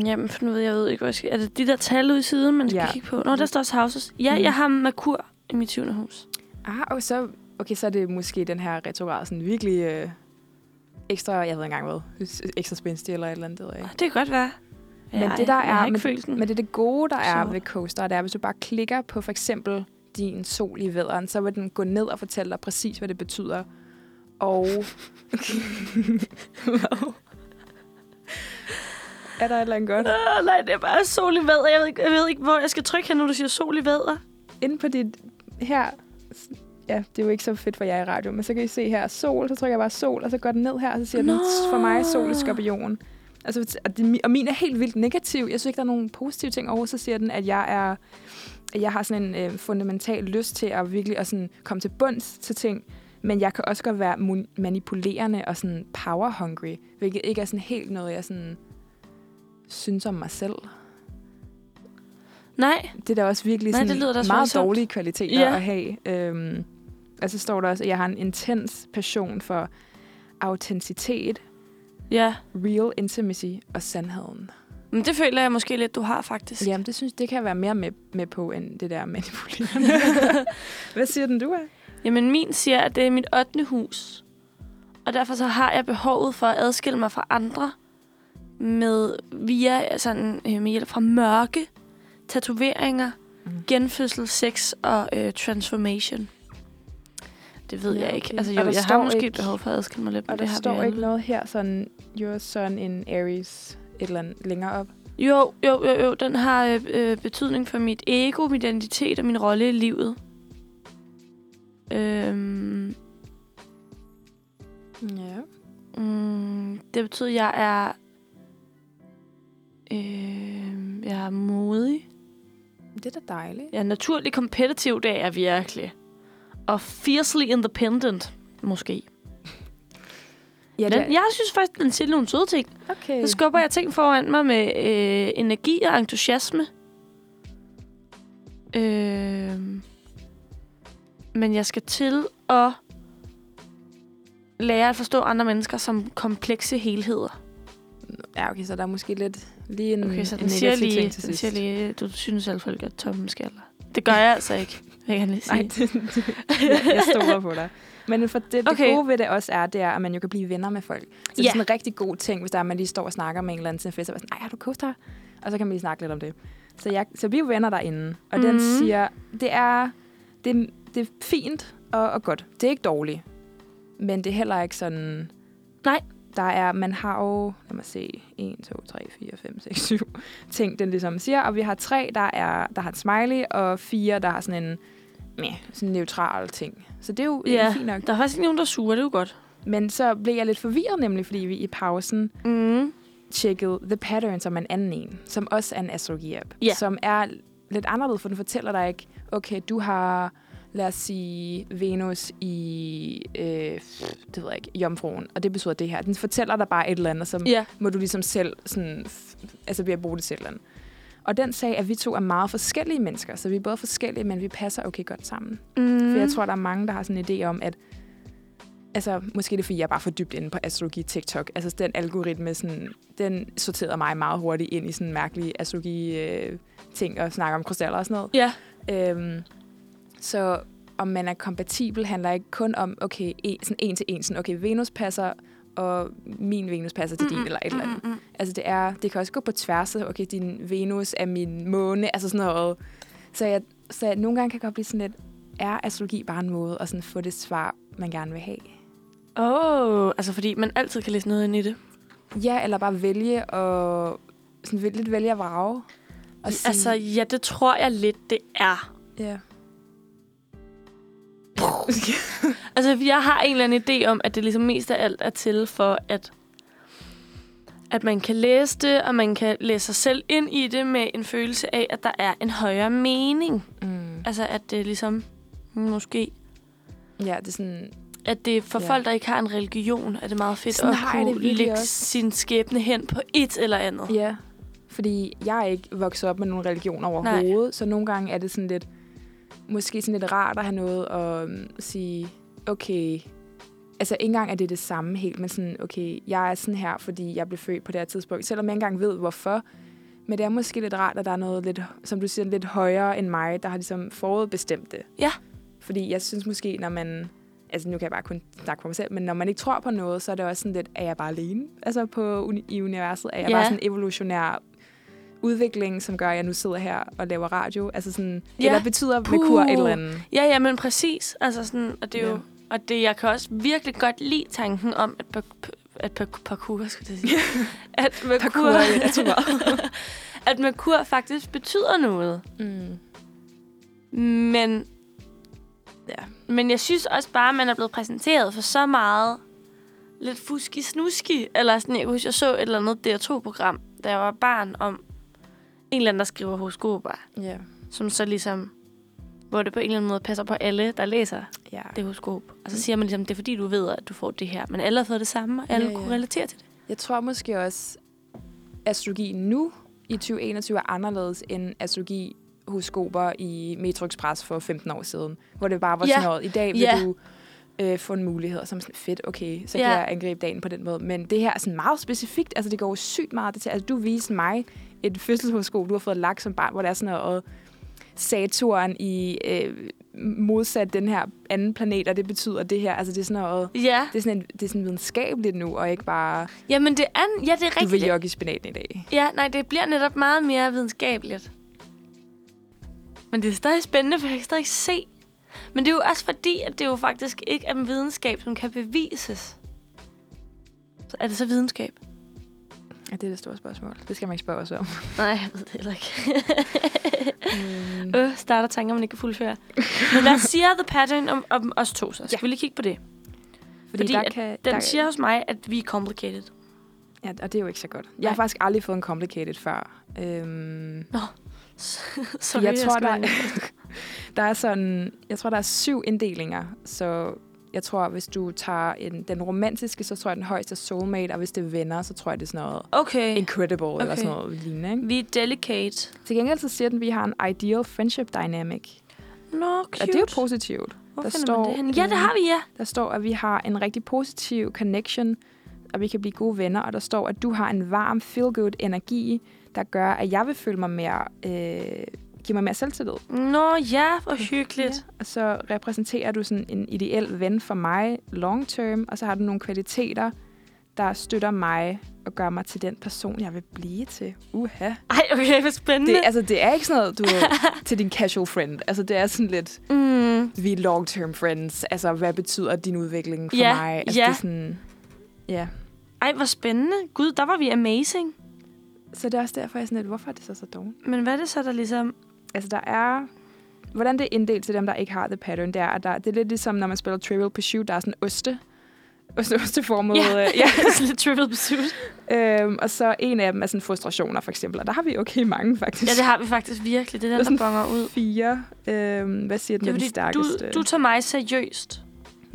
Jamen, for nu ved jeg, jeg ved ikke, hvor jeg skal... Er det de der tal ude i siden, man skal Ja. kigge på? Nå, der står også houses. Ja, Mm. jeg har Merkur i mit syvende hus. Ah, og så, okay, så er det måske den her retrograd sådan virkelig øh, ekstra, jeg ved engang hvad, ekstra spændstig eller et eller andet, det ved jeg ikke. Det kan godt være. Men jeg, det, der jeg er, har ikke men, den. det er det gode, der er Så. ved Coaster, det er, hvis du bare klikker på for eksempel din sol i vædderen, så vil den gå ned og fortælle dig præcis, hvad det betyder. Og... Er der et eller andet godt? Åh, nej, det er bare sol i vædder. Jeg ved, ikke, jeg ved ikke, hvor jeg skal trykke hen, når du siger sol i vædder. Inde på dit... Her... Ja, det er jo ikke så fedt for jer i radio, men så kan I se her sol, så trykker jeg bare sol, og så går den ned her, og så siger den Nå. for mig sol i skorpion. Altså, og, det, og min er helt vildt negativ. Jeg synes ikke, der er nogen positive ting over. Så siger den, at jeg er at jeg har sådan en øh, fundamental lyst til at virkelig at sådan komme til bunds til ting. Men jeg kan også godt være manipulerende og sådan power hungry, hvilket ikke er sådan helt noget, jeg sådan synes om mig selv. Nej, Det er da også virkelig Nej, sådan det lyder da meget voldsomt. dårlige kvaliteter Ja. at have. Øhm, Og så står der også, at jeg har en intens passion for autenticitet, Ja, real intimacy og sandheden. men det føler jeg måske lidt, du har faktisk. Jamen, det synes det kan jeg være mere med, med på, end det der manipulerende. Hvad siger den, du er? Jamen, min siger, at det er mit 8. hus. Og derfor så har jeg behovet for at adskille mig fra andre med via sådan, øh, med hjælp fra mørke, tatoveringer, Mm. genfødsel, sex og øh, transformation. Det ved Ja, jeg ikke. Altså, jo, jeg har måske ikke- ikke... behov for at adskille mig lidt, men Og det der har står vi ikke noget her, sådan, your son in Aries, et eller andet længere op. Jo, jo, jo, jo. Den har øh, betydning for mit ego, min identitet og min rolle i livet. Øhm, Ja. mm, det betyder, at jeg er... Øh, jeg er modig. Det er da dejligt. Jeg er naturlig kompetitiv, det er jeg virkelig. Og fiercely independent, måske. Ja, Den, jeg synes faktisk, den siger nogle søde ting. okay. Så skubber jeg ting foran mig med øh, energi og entusiasme. Øh, men jeg skal til at lære at forstå andre mennesker som komplekse helheder. Ja, okay, så der er måske lidt lige en, Okay, så en den siger, negativ lige, ting til den sidst. siger lige, du synes at folk er tomme skaller. Det gør jeg altså ikke, vil jeg gerne lige sige. Nej, det, det, jeg, jeg stoler på dig. Men for det, det Okay. gode ved det også er, det er, at man jo kan blive venner med folk. Så det er sådan en rigtig god ting, hvis der er, man lige står og snakker med en eller anden til en fest, og er sådan, ej, har du co Og så kan man lige snakke lidt om det. Så, jeg, så vi er venner derinde, og mm. den Mhm. siger, det er, det, det er fint og, og godt. Det er ikke dårligt, men det er heller ikke sådan... Nej. Der er, man har jo, lad mig se, 1, 2, 3, 4, 5, 6, 7 ting, den ligesom siger. Og vi har tre, der, er, der har et smiley, og fire, der har sådan en meh, sådan en neutral ting. Så det er jo Ja. fint nok. Der er faktisk ikke nogen, der er sure, det er jo godt. Men så blev jeg lidt forvirret, nemlig fordi vi i pausen Mm. tjekkede The Pattern, som er en anden en, som også er en astrologi-app, Ja. som er lidt anderledes, for den fortæller dig ikke, okay, du har, lad os sige, Venus i, øh, det ved jeg ikke, jomfruen, og det betyder det her. Den fortæller dig bare et eller andet, og så Ja. må du ligesom selv, sådan, altså at bruge det selv. eller andet. Og den sagde, at vi to er meget forskellige mennesker, så vi er både forskellige, men vi passer okay godt sammen. Mm. For jeg tror, der er mange, der har sådan en idé om, at Altså, måske er det, fordi jeg er bare for dybt inde på astrologi TikTok. Altså, den algoritme, sådan, den sorterede mig meget hurtigt ind i sådan mærkelige astrologi-ting og snakker om krystaller og sådan noget. Ja. Øhm, så om man er kompatibel, handler ikke kun om, okay, en, sådan en til en, sådan, okay, Venus passer, og min Venus passer til din, eller et eller andet. Mm, mm, Altså, det, er, det kan også gå på tværs af, okay, din Venus er min måne, altså sådan noget. Så, jeg, så jeg, nogle gange kan jeg godt blive sådan lidt, er astrologi bare en måde at sådan få det svar, man gerne vil have? Åh, oh, altså fordi man altid kan læse noget ind i det. Ja, eller bare vælge og sådan lidt vælge at vrage. Og sige, Altså, ja, det tror jeg lidt, det er. ja. Altså, jeg har en eller anden idé om, at det ligesom mest af alt er til for, at, at man kan læse det, og man kan læse sig selv ind i det med en følelse af, at der er en højere mening. Mm. Altså, at det ligesom måske... Ja, det er sådan, At det for Ja. folk, der ikke har en religion, er det meget fedt Sådan at det kunne virkelig lægge også. sin skæbne hen på et eller andet. ja. Fordi jeg er ikke vokset op med nogen religion overhovedet, Nej. så nogle gange er det sådan lidt, måske sådan lidt rart at have noget at um, sige, okay, altså ikke engang er det det samme helt, men sådan, okay, jeg er sådan her, fordi jeg blev født på det her tidspunkt, selvom jeg ikke engang ved, hvorfor. Men det er måske lidt rart, at der er noget lidt, som du siger, lidt højere end mig, der har ligesom forudbestemt det. Ja. Fordi jeg synes måske, når man... Altså, nu kan jeg bare kun snakke for mig selv, men når man ikke tror på noget, så er det også sådan lidt, er jeg bare alene? Altså, på i universet er jeg Ja. bare sådan evolutionær udvikling, som gør, at jeg nu sidder her og laver radio. Altså sådan, Ja. eller betyder Puh. Merkur et eller andet. Ja, ja, men præcis. Altså sådan, og det er jo... Ja. Og det, jeg kan også virkelig godt lide tanken om, at, at par- parkour, skal jeg sige. at Parkour at Merkur faktisk betyder noget. Mm. Men, Ja. men jeg synes også bare, at man er blevet præsenteret for så meget lidt fuski-snuski. Eller sådan, jeg kan huske, jeg så et eller andet DR2-program, da jeg var barn, om en eller anden, der skriver horoskoper. Ja. Som så ligesom, hvor det på en eller anden måde passer på alle, der læser ja. det horoskop. Og så siger man ligesom, det er fordi, du ved, at du får det her. Men alle har fået det samme, og alle Ja, ja, ja. kunne relatere til det. Jeg tror måske også, astrologi nu i 2021 er anderledes end astrologi horoskoper i Metro Express for 15 år siden, hvor det bare var Ja. sådan noget, i dag vil Ja. du øh, få en mulighed, man sådan, fedt, okay, så Ja. kan jeg angribe dagen på den måde. Men det her er sådan meget specifikt, altså det går jo sygt meget til, altså du viste mig et fødselshoroskop, du har fået lagt som barn, hvor der er sådan noget Saturn i øh, modsat den her anden planet, og det betyder det her, altså det er sådan noget, Ja, det er sådan, en, det er sådan videnskabeligt nu, og ikke bare, jamen det er, ja, det er du vil rigtigt. jogge i spinaten i dag. Ja, nej, det bliver netop meget mere videnskabeligt. Men det er stadig spændende, for jeg kan stadig se. Men det er jo også fordi, at det jo faktisk ikke er en videnskab, som kan bevises. Så er det så videnskab? Ja, det er det store spørgsmål. Det skal man ikke spørge os om. Nej, jeg ved det heller ikke. Mm. øh, starter tanker, man ikke kan fuldføre. Men hvad siger The Pattern om, om os to så? Skal Ja. vi lige kigge på det? Fordi, Fordi der at kan, Den der, siger hos mig, at vi er complicated. Ja, og det er jo ikke så godt. Jeg har Nej. faktisk aldrig fået en complicated før. Øhm, Sorry, jeg tror, der, skal- der er sådan, jeg tror, der er syv inddelinger. Så jeg tror, hvis du tager en, den romantiske, så tror jeg, den højeste er soulmate, og hvis det er venner, så tror jeg, det er sådan noget Okay, incredible, okay. eller sådan noget lignende. Ikke? vi er delicate. Til gengæld så siger den, at vi har en ideal friendship dynamic. Nå, cute. Og det er jo positivt. Hvor der står, det henne? Ja, det har vi, ja. Der står, at vi har en rigtig positiv connection, og vi kan blive gode venner. Og der står, at du har en varm, feel-good energi, der gør, at jeg vil føle mig mere, øh, give mig mere selvtillid. Nå, ja, hvor hyggeligt. Ja. Og så repræsenterer du sådan en ideel ven for mig long term, og så har du nogle kvaliteter, der støtter mig og gør mig til den person, jeg vil blive til. Uha. Ej, okay, hvor spændende. Det, altså, det er ikke sådan noget, du til din casual friend. Altså, det er sådan lidt, mm, vi er long-term friends. Altså, hvad betyder din udvikling for Ja, mig? Altså, ja. det er sådan, ja. ej, hvor spændende. Gud, der var vi amazing. Så det er også derfor, jeg er sådan lidt, hvorfor er det så så dårligt? Men hvad er det så, der ligesom... Altså, der er... Hvordan det er inddelt til dem, der ikke har the pattern, det er, at der, det er lidt ligesom, når man spiller Trivial Pursuit, der er sådan oste. Oste, osteformet. Ja. øh, ja. lidt trivial pursuit. Øhm, og så en af dem er sådan frustrationer, for eksempel. Og der har vi okay mange, faktisk. Ja, det har vi faktisk virkelig. Det er Der den, der bonger ud. Fire. Øhm, hvad siger den, Det er den fordi, du, stærkeste? du tager mig seriøst.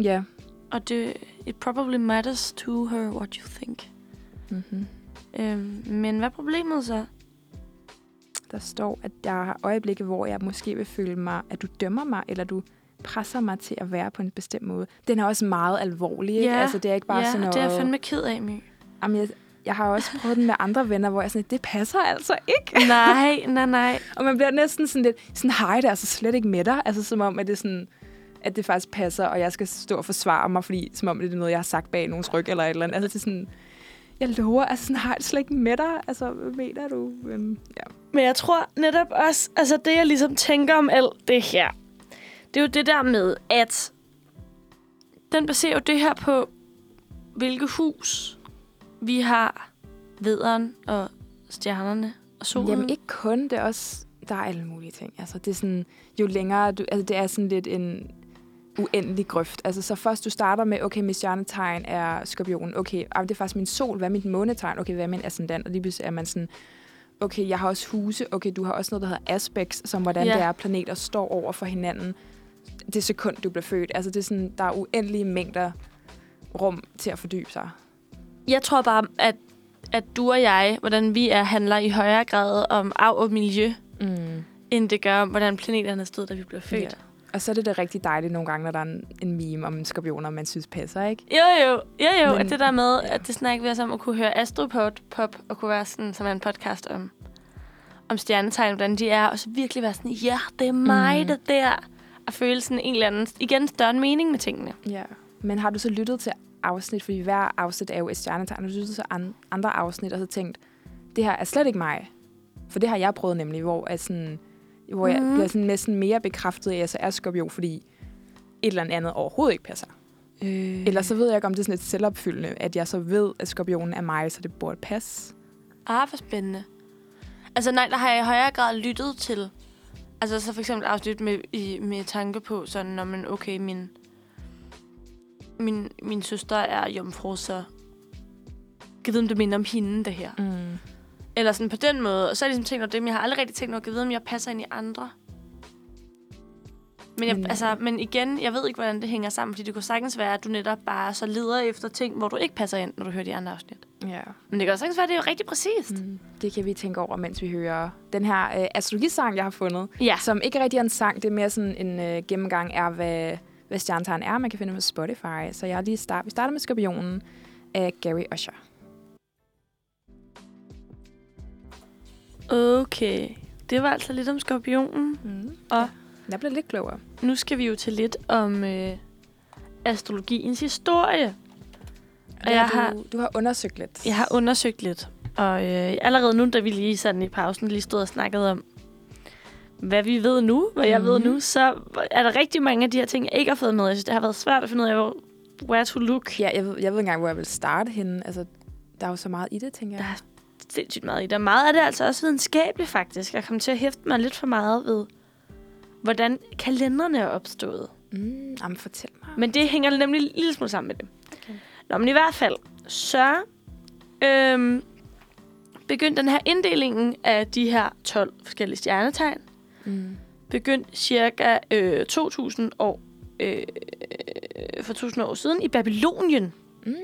Ja. Og det, it probably matters to her what you think. Mm-hmm. Øhm, men hvad er problemet så? Der står, at der er øjeblikke, hvor jeg måske vil føle mig, at du dømmer mig, eller du presser mig til at være på en bestemt måde. Den er også meget alvorlig, ikke? Ja, Altså, det er ikke bare ja, sådan noget... det er jeg fandme ked af, My. Jamen, jeg, jeg har også prøvet den med andre venner, hvor jeg sådan, det passer altså ikke. nej, nej, nej. Og man bliver næsten sådan lidt, sådan, hej, det er altså slet ikke med dig. Altså som om, at det, sådan, at det faktisk passer, og jeg skal stå og forsvare mig, fordi som om det er noget, jeg har sagt bag nogens ryg eller et eller andet. Altså det er sådan, jeg lover, altså sådan, har jeg slet ikke med dig. Altså, hvad mener du? Øhm, ja. Men jeg tror netop også, altså det jeg ligesom tænker om alt det her, det er jo det der med, at den baserer jo det her på, hvilket hus vi har, vederen og stjernerne og solen. Jamen ikke kun, det er også, der er alle mulige ting. Altså det er sådan, jo længere, du, altså det er sådan lidt en uendelig grøft. Altså så først du starter med, okay, mit stjernetegn er skorpionen. Okay, ah, det er faktisk min sol. Hvad er mit månetegn? Okay, hvad er min ascendant? Og lige pludselig er man sådan, okay, jeg har også huse. Okay, du har også noget, der hedder aspects, som hvordan ja. det er, planeter står over for hinanden. Det sekund, du bliver født. Altså det er sådan, der er uendelige mængder rum til at fordybe sig. Jeg tror bare, at, at du og jeg, hvordan vi er, handler i højere grad om arv og miljø, Mm. end det gør om, hvordan planeterne stod, da vi blev født. Ja. Og så er det da rigtig dejligt nogle gange, når der er en, en meme om skorpioner, man synes passer, ikke? Jo, jo, jo, jo. Men- at det der med, ja. at det snakker vi også om at kunne høre Astropod pop, og kunne være sådan, som er en podcast om, om stjernetegn, hvordan de er, og så virkelig være sådan, ja, det er mig, Mm. det der. Og føle sådan en eller anden, igen, større mening med tingene. Ja. Men har du så lyttet til afsnit, fordi hver afsnit er jo et stjernetegn, har du lyttet til an- andre afsnit og så tænkt, det her er slet ikke mig. For det har jeg prøvet nemlig, hvor, at sådan, hvor jeg Mhm. bliver sådan næsten mere bekræftet af, at jeg så er skorpion, fordi et eller andet overhovedet ikke passer. Øh. Eller så ved jeg ikke, om det er sådan lidt selvopfyldende, at jeg så ved, at skorpionen er mig, så det burde passe. Ah, hvor spændende. Altså nej, der har jeg i højere grad lyttet til. Altså så for eksempel afsnit med, i, med tanke på sådan, når man, okay, min, min, min søster er jomfru, så kan vide, om det minder om hende, det her. Mm. Eller sådan på den måde. Og så har jeg ligesom tænkt over det, men jeg har aldrig rigtig tænkt over, at vide, om jeg passer ind i andre. Men, jeg, men, altså, men igen, jeg ved ikke, hvordan det hænger sammen, fordi det kunne sagtens være, at du netop bare så leder efter ting, hvor du ikke passer ind, når du hører de andre afsnit. Ja. Men det kan også sagtens være, at det er jo rigtig præcist. Mm. Det kan vi tænke over, mens vi hører den her øh, astrologisang, jeg har fundet. Ja. Som ikke rigtig er en sang, det er mere sådan en øh, gennemgang af, hvad, hvad stjernetegn er. Man kan finde på Spotify. Så jeg har lige start, vi starter med Skorpionen af Gary Usher. Okay. Det var altså lidt om skorpionen. Mm. Og Jeg blev lidt klogere. nu skal vi jo til lidt om øh, astrologiens historie. Og jeg du, har- du har undersøgt lidt. Jeg har undersøgt lidt, og øh, allerede nu, da vi lige sådan i pausen lige stod og snakkede om, hvad vi ved nu, hvad jeg ved Mhm. nu, så er der rigtig mange af de her ting, jeg ikke har fået med. Jeg synes, det har været svært at finde ud af, hvor, where to look. Ja, jeg ved, jeg ved ikke engang, hvor jeg vil starte henne. Altså, der er jo så meget i det, tænker jeg. Der er sindssygt meget i det. Og Meget af det er altså også videnskabeligt, faktisk. Jeg kom til at hæfte mig lidt for meget ved, hvordan kalenderne er opstået. Mm, jamen, fortæl mig. Men det hænger nemlig en lille smule sammen med det. Okay. Nå, men i hvert fald, så øhm, begyndte den her inddelingen af de her 12 forskellige stjernetegn, Mm. begyndte cirka øh, 2000 år, øh, for 1000 år siden i Babylonien, Mm.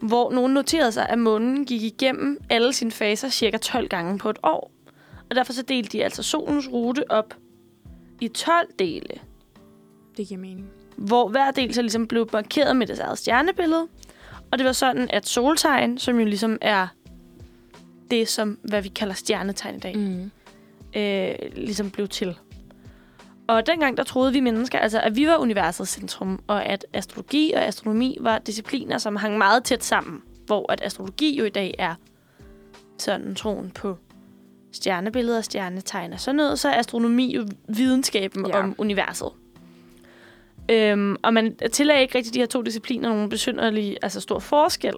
Hvor nogen noterede sig, at månen gik igennem alle sine faser cirka 12 gange på et år. Og derfor så delte de altså solens rute op i 12 dele, Det giver mening. hvor hver del så ligesom blev markeret med deres eget stjernebillede. Og det var sådan, at soltegn, som jo ligesom er det, som hvad vi kalder stjernetegn i dag, Mm. øh, ligesom blev til. Og dengang der troede vi mennesker, altså, at vi var universets centrum, og at astrologi og astronomi var discipliner, som hang meget tæt sammen. Hvor at astrologi jo i dag er sådan troen på stjernebilleder, stjernetegn og sådan noget, så er astronomi jo videnskaben Ja. om universet. Øhm, og man tillagde ikke rigtig de her to discipliner nogen besynderlig, altså stor forskel.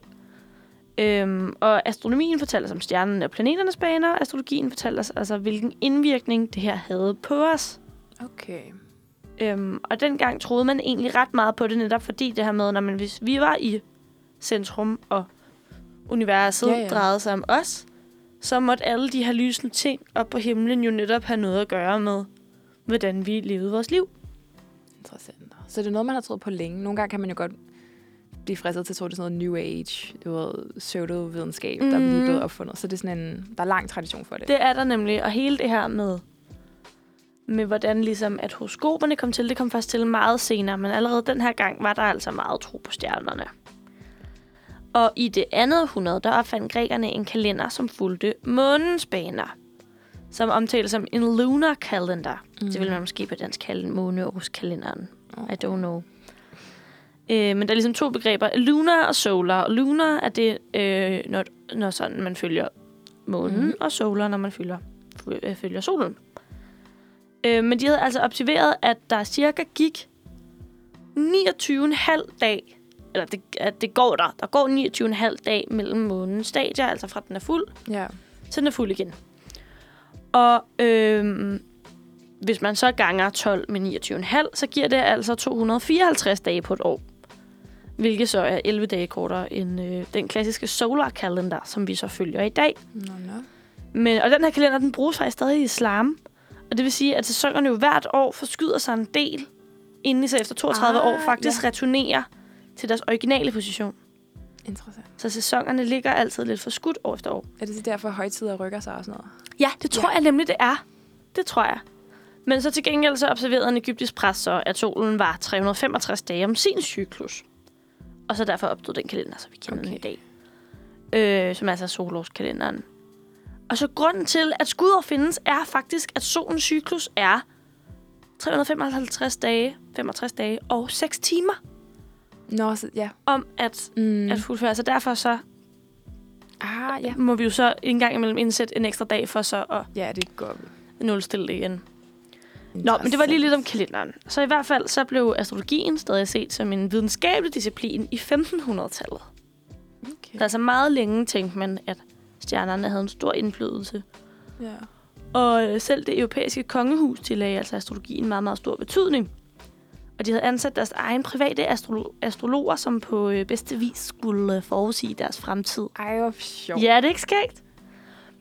Øhm, og astronomien fortæller os om stjernerne og planeternes baner, og astrologien fortæller os altså, hvilken indvirkning det her havde på os. Okay. Øhm, og dengang troede man egentlig ret meget på det, netop fordi det her med, når man, hvis vi var i centrum, og universet Ja, ja, drejede sig om os, så måtte alle de her lysende ting op på himlen jo netop have noget at gøre med, hvordan vi levede vores liv. Interessant. Så det er noget, man har troet på længe. Nogle gange kan man jo godt blive fristet til at tro, det er sådan noget New Age, du ved, pseudovidenskab, mm. der er lige blevet opfundet. Så det er sådan en, der er lang tradition for det. Det er der nemlig, og hele det her med, med hvordan ligesom, at horoskoperne kom til, det kom først til meget senere, men allerede den her gang var der altså meget tro på stjernerne. Og i det andet århundrede, der opfandt grækerne en kalender, som fulgte månens baner, som omtales som en lunar calendar. Mm. Det vil man måske på dansk kalde en måneårskalenderen. I don't know. Øh, men der er ligesom to begreber, lunar og solar. Og lunar er det, øh, når, når sådan man følger månen, mm. og solar, når man følger, øh, følger solen. Øh, men de havde altså observeret, at der cirka gik 29,5 dag, eller det, at det går der. Der går 29,5 dag mellem månens stadier, altså fra den er fuld, Ja. så den er fuld igen. Og øh, hvis man så ganger 12 med 29,5, så giver det altså 254 dage på et år. Hvilket så er 11 dage kortere end øh, den klassiske solar calendar, som vi så følger i dag. Nå, nå. Men, og den her kalender, den bruges faktisk stadig i islam. Og det vil sige, at sæsonerne jo hvert år forskyder sig en del, inden de så efter 32 Ah, år faktisk ja. returnerer til deres originale position. Interessant. Så sæsonerne ligger altid lidt for skudt år efter år. Er det så derfor, højtider rykker sig og sådan noget? Ja, det tror ja. jeg nemlig, det er. Det tror jeg. Men så til gengæld så observerede en egyptisk præst så, at solen var 365 dage om sin cyklus. Og så derfor opstod den kalender, så vi kender okay. den i dag. Øh, som altså er solårskalenderen. Og så grunden til, at skudår findes, er faktisk, at solens cyklus er 355 dage, 65 dage og 6 timer Nå, så, ja. om at, Mm. at fuldføre. Så derfor så Ah, ja. må vi jo så en gang imellem indsætte en ekstra dag for så at Ja, det går nulstille det igen. Nå, men det var lige lidt om kalenderen. Så i hvert fald så blev astrologien stadig set som en videnskabelig disciplin i 1500-tallet. Okay. Der er altså meget længe tænkte man, at stjernerne havde en stor indflydelse. Ja. Og øh, selv det europæiske kongehus tillagde altså astrologien meget, meget stor betydning. Og de havde ansat deres egen private astrolo- astrologer, som på øh, bedste vis skulle øh, forudsige deres fremtid. Ej, hvor sjovt. Ja, det er ikke skægt.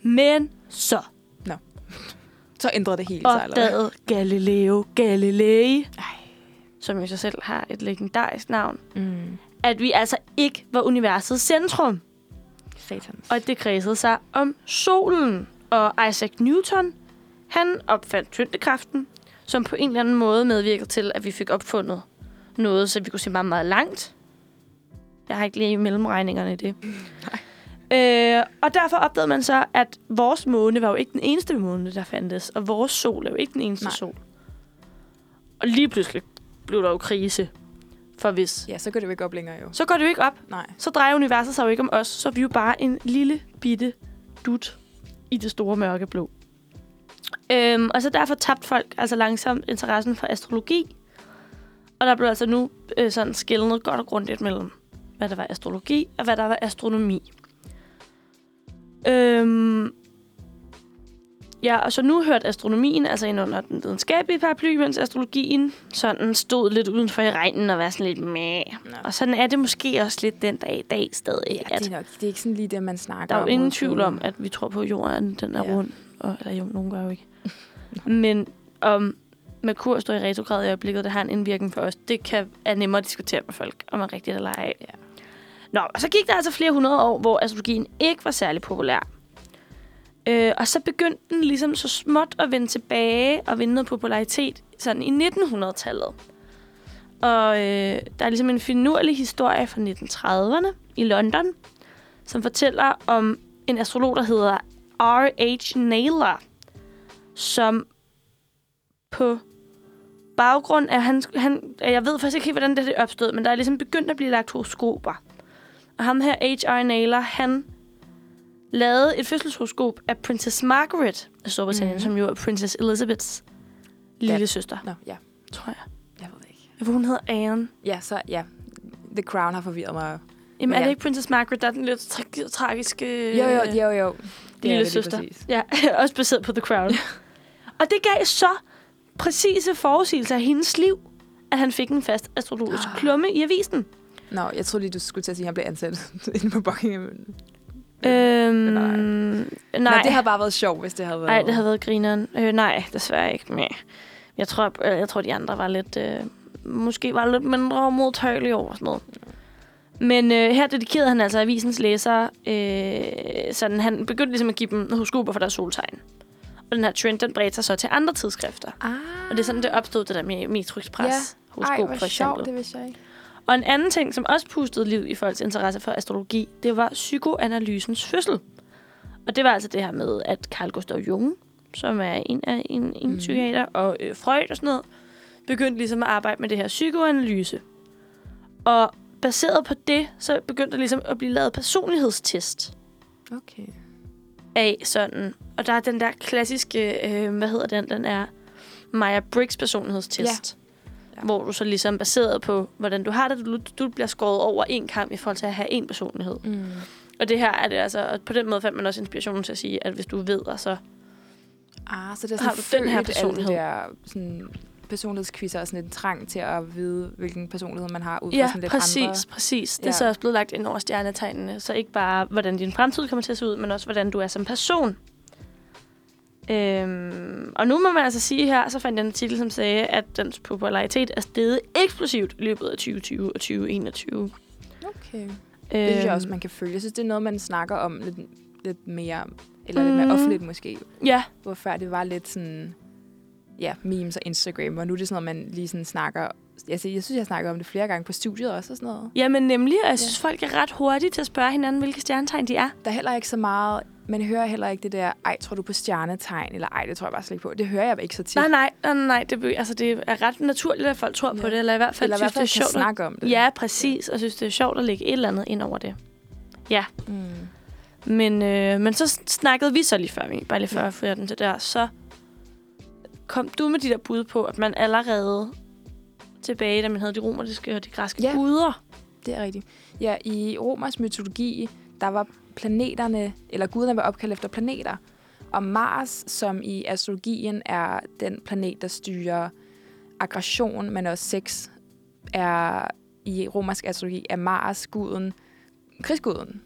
Men så Så ændrede det hele sig, opdagede Galileo Galilei, Ej. som jo sig selv har et legendarisk navn, Mm. at vi altså ikke var universets centrum. Satans. Og det kredsede sig om solen. Og Isaac Newton, han opfandt tyngdekraften, som på en eller anden måde medvirkede til, at vi fik opfundet noget, så vi kunne se meget, meget langt. Jeg har ikke lige mellemregningerne i det. Øh, og derfor opdagede man så, at vores måne var jo ikke den eneste måne, der fandtes. Og vores sol er jo ikke den eneste Nej. Nej. sol. Og lige pludselig blev der jo krise. For hvis... Ja, så går det jo ikke op længere jo. Så går det jo ikke op. Nej. Så drejer universet sig jo ikke om os. Så er vi jo bare en lille bitte dut i det store mørke blå. Øhm, og så derfor tabte folk altså langsomt interessen for astrologi. Og der blev altså nu øh, sådan skældnet godt og grundigt mellem, hvad der var astrologi og hvad der var astronomi. Øhm, ja, og så nu hørte astronomien altså ind under den videnskabelige paraply, mens astrologien sådan stod lidt udenfor i regnen og var sådan lidt med. Og sådan er det måske også lidt den dag i dag stadig. Ja, det er nok. Det er ikke sådan lige det, man snakker der er jo om. ingen tvivl om, at vi tror på, at jorden den er ja. rund. Og, eller jo, nogen gør jo ikke. Men om Merkur står i retrograd i øjeblikket, det har en indvirkning for os, det kan, er nemmere at diskutere med folk, om man rigtigt eller ej. Ja. Nå, og så gik der altså flere hundrede år, hvor astrologien ikke var særlig populær. Øh, og så begyndte den ligesom så småt at vende tilbage og vinde noget popularitet sådan i 1900-tallet. Og øh, der er ligesom en finurlig historie fra 1930'erne i London, som fortæller om en astrolog, der hedder R.H. Naylor, som på baggrund af han, han, jeg ved faktisk ikke helt, hvordan det, er opstod, men der er ligesom begyndt at blive lagt horoskoper. Og ham her, H.R. Naylor, han lavede et fødselshoroskop af Princess Margaret af Storbritannien, mm. som jo er Princess Elizabeths lille søster, Nå, ja. tror jeg. Jeg ved det ikke. Jeg ved, hun hedder Anne. Ja, så ja. The Crown har forvirret mig. Jamen, Men er det ja. ikke Princess Margaret, der er den lidt tra- tragiske... Jo, jo, jo, jo. Det lille er det søster. præcis. Ja, også baseret på The Crown. og det gav så præcise forudsigelser af hendes liv, at han fik en fast astrologisk Ah. klumme i avisen. Nå, jeg troede lige, du skulle til at sige, at han blev ansat inde på Buckingham. Øhm, Nej. nej. Nej. det har bare været sjovt, hvis det havde været... Nej, det havde været grineren. Øh, nej, desværre ikke. Men jeg tror, øh, jeg tror, de andre var lidt... Øh, måske var lidt mindre modtagelige over sådan noget. Men øh, her dedikerede han altså avisens læsere, øh, sådan han begyndte ligesom at give dem horoskoper for deres soltegn. Og den her trend, den bredte sig så til andre tidsskrifter. Ah. Og det er sådan, det opstod, det der med Metrix Press. Ja. Horoskop, Ej, hvor for eksempel. sjovt, det vidste jeg ikke. Og en anden ting, som også pustede liv i folks interesse for astrologi, det var psykoanalysens fødsel. Og det var altså det her med, at Carl Gustav Jung, som er en af en, en mm. psykiater, og øh, Freud og sådan noget, begyndte ligesom at arbejde med det her psykoanalyse. Og baseret på det, så begyndte der ligesom at blive lavet personlighedstest Okay. af sådan. Og der er den der klassiske, øh, hvad hedder den, den er Meyer-Briggs personlighedstest. Ja. Hvor du så ligesom baseret på, hvordan du har det, du, du bliver skåret over en kamp i forhold til at have en personlighed. Mm. Og det her er det altså, og på den måde fandt man også inspirationen til at sige, at hvis du ved, så Ah, så det er Har sådan du den her født, alle de personlighed? der sådan, personlighedsquizzer og sådan en trang til at vide, hvilken personlighed man har ud fra Ja, sådan lidt præcis, andre. præcis. Det Ja. er så også blevet lagt ind over stjernetegnene. Så ikke bare, hvordan din fremtid kommer til at se ud, men også, hvordan du er som person. Øhm, og nu må man altså sige her, så fandt jeg en artikel, som sagde, at dens popularitet er steget eksplosivt i løbet af 2020 og 2021. Okay. Det synes jeg også, man kan følge. Jeg synes, det er noget, man snakker om lidt, lidt mere, eller lidt mere Mhm. offentligt måske. Ja, Hvor før det var lidt sådan, ja, memes og Instagram, og nu er det sådan noget, man lige sådan snakker... Jeg, jeg synes, jeg snakker om det flere gange på studiet også og sådan noget. ja, men nemlig, og jeg synes, folk er ret hurtige til at spørge hinanden, hvilke stjernetegn de er. Der er heller ikke så meget... Man hører heller ikke det der, ej, tror du på stjernetegn? Eller ej, det tror jeg bare slet ikke på. Det hører jeg ikke så tit. Nej, nej, nej, nej. Det, altså, det er ret naturligt, at folk tror ja. på Ja. det, eller i hvert fald eller i hvert synes, fald det er sjovt. at- snakke om det. Ja, præcis. Og synes, det er sjovt at lægge et eller andet ind over det. Mm. Men, øh, men så snakkede vi så lige før, vi, bare lige før jeg ja. den til der, så kom du med de der bud på, at man allerede tilbage, da man havde de romerske og de græske Ja. guder. Det er rigtigt. Ja, i romers mytologi, der var planeterne, eller guderne var opkaldt efter planeter. Og Mars, som i astrologien er den planet, der styrer aggression, men også sex, er i romersk astrologi, er Mars guden, krigsguden.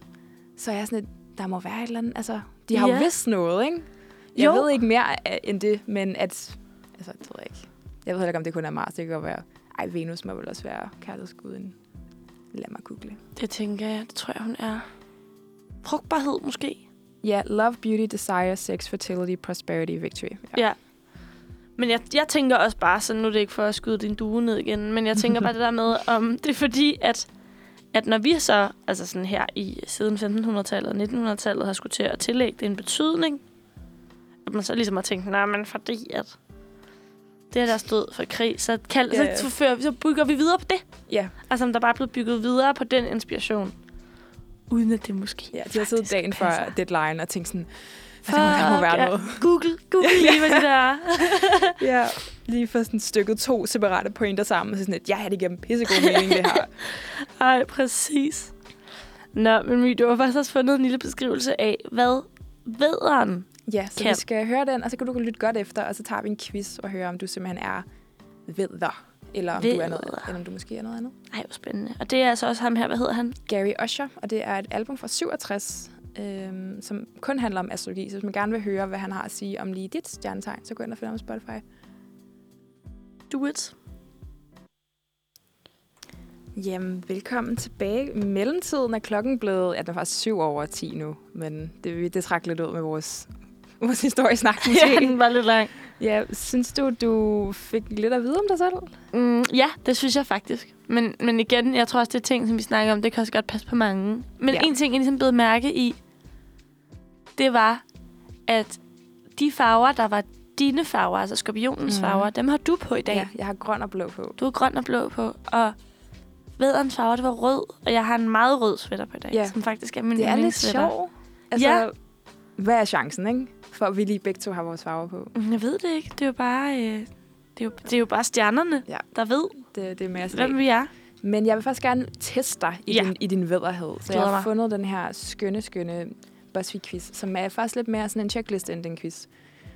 Så jeg er sådan lidt, der må være et eller andet, altså, de har Ja. jo vidst noget, ikke? Jeg Jo. ved ikke mere øh, end det, men at, altså, det ved jeg ikke. Jeg ved heller ikke, om det kun er Mars, det kan godt være, ej, Venus må vel også være kærlighedsguden. Lad mig google. Det tænker jeg, det tror jeg, hun er. Frugtbarhed måske. Ja, love, beauty, desire, sex, fertility, prosperity, victory. Ja. Men jeg, jeg tænker også bare, så nu er det ikke for at skyde din due ned igen, men jeg tænker bare det der med, om det er fordi, at, at når vi så, altså sådan her i siden 1500-tallet og 1900-tallet, har skulle til at tillægge det en betydning, at man så ligesom har tænkt, nej, men fordi at det er der stod for krig, så, kald, Ja, ja. så, fører, vi- så bygger vi videre på det. Ja, Altså, om der bare er blevet bygget videre på den inspiration. Uden at det måske ja de har siddet dagen før passer. deadline og tænkt sådan, altså, der må, Fuck, være ja. noget. Google, Google lige, hvad det der er. Ja, lige for sådan stykket to separate pointer sammen, og så sådan et, ja, det giver dem pissegod mening, det her. Ej, præcis. Nå, men My, du har faktisk også fundet en lille beskrivelse af, hvad vederen Ja, så Kan. vi skal høre den, og så kan du lytte godt efter, og så tager vi en quiz og hører, om du simpelthen er vedder, eller om, du er noget, eller om du måske er noget andet. Ej, hvor spændende. Og det er altså også ham her, hvad hedder han? Gary Usher, og det er et album fra 67, øhm, som kun handler om astrologi. Så hvis man gerne vil høre, hvad han har at sige om lige dit stjernetegn, så gå ind og find ham på Spotify. Do it. Jamen, velkommen tilbage. I mellemtiden er klokken blevet, ja, den er faktisk syv over 10 nu, men det, det trækker lidt ud med vores, vores historiesnak måske. Ja, den var lidt lang. ja, synes du, du fik lidt at vide om dig selv? Mm, ja, det synes jeg faktisk. Men, men igen, jeg tror også, det er ting, som vi snakker om, det kan også godt passe på mange. Men Ja. en ting, jeg ligesom blev mærke i, det var, at de farver, der var dine farver, altså skorpionens mm. farver, dem har du på i dag. Ja, jeg har grøn og blå på. Du har grøn og blå på, og væderens farve, det var rød, og jeg har en meget rød svætter på i dag, Ja. som faktisk er min Det er lidt sjovt. Altså, Ja. Hvad er chancen, ikke? For at vi lige begge to har vores farver på. Mm, Jeg ved det ikke. Det er jo bare, øh, det er jo, det er jo bare stjernerne, Ja. der ved, Det, det er mere hvem vi er. Men jeg vil faktisk gerne teste dig i, Ja. din, i din vædderhed. Så jeg har mig. fundet den her skønne, skønne BuzzFeed-quiz, som er faktisk lidt mere sådan en checkliste end en quiz.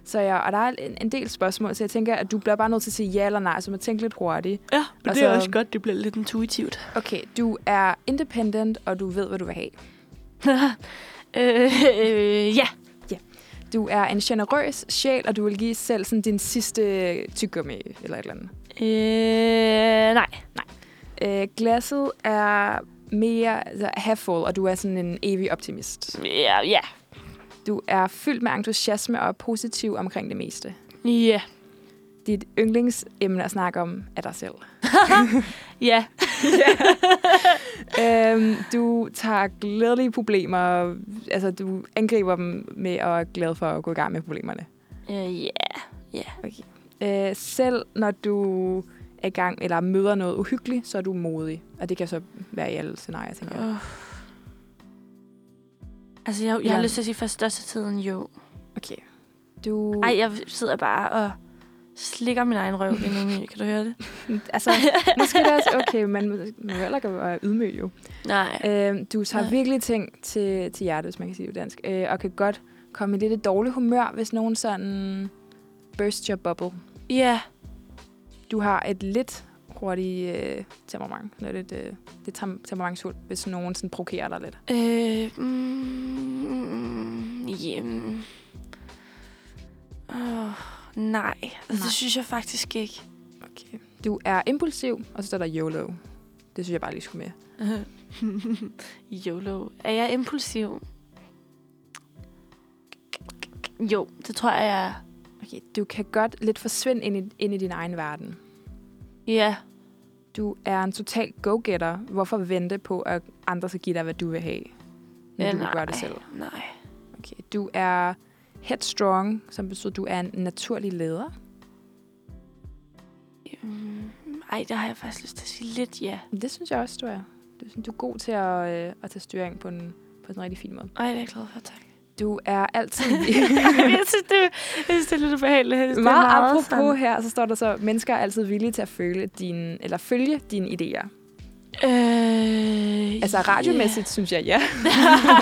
Så jeg, og der er en, en del spørgsmål, så jeg tænker, at du bliver bare nødt til at sige ja eller nej, så man tænker lidt hurtigt. Ja, men det er også godt, det bliver lidt intuitivt. Okay, du er independent, og du ved, hvad du vil have. øh, øh, ja. Du er en generøs sjæl, og du vil give selv sådan din sidste tyggegummi eller et eller andet. Øh, nej. Øh, glasset er mere altså, half full, og du er sådan en evig optimist. Ja, ja. Du er fyldt med entusiasme og positiv omkring det meste. Ja. Dit yndlingsemne at snakke om er dig selv. Ja. øhm, du tager glædelige problemer, altså du angriber dem med at være glad for at gå i gang med problemerne. Øh, ja. Øh, selv når du er i gang, eller møder noget uhyggeligt, så er du modig. Og det kan så være i alle scenarier, tænker jeg. Uh. Altså, jeg, jeg Ja. har lyst til at sige for største jo. Okay. Du, Ej, jeg sidder bare og slikker min egen røv lige nu, Mie. Kan du høre det? altså, måske er det også okay, men man må heller ikke være ydmyg jo. Nej. Øh, du tager Nej. virkelig ting til, til hjertet, hvis man kan sige det på dansk, øh, og kan godt komme i lidt et dårligt humør, hvis nogen sådan burst your bubble. Ja. Du har et lidt hurtigt øh, temperament, eller lidt, øh, lidt tem- temperamentsfuldt, hvis nogen sådan provokerer dig lidt. Øh, mm, jamen. Oh, nej. Altså, Nej. det synes jeg faktisk ikke. Okay. Du er impulsiv, og så står der YOLO. Det synes jeg bare lige skulle med. YOLO. Er jeg impulsiv? Jo, det tror jeg, jeg er. Okay. Du kan godt lidt forsvinde ind i, ind i din egen verden. Ja. Du er en total go-getter. Hvorfor vente på, at andre skal give dig, hvad du vil have? Når Ja, du nej. gøre det selv. Nej. Okay. Du er headstrong, som betyder, at du er en naturlig leder. Mm, ej, der har jeg faktisk lyst til at sige lidt ja. Det synes jeg også, du er. Du, synes, du er god til at, øh, at tage styring på en, på en rigtig fin måde. Ej, det er jeg glad for, tak. Du er altid... jeg, synes, det, jeg synes, det er lidt ubehageligt. Synes, meget, meget apropos sådan- her, så står der så, mennesker er altid villige til at føle dine, eller følge dine idéer. Øh, Altså radiomæssigt, synes jeg, ja.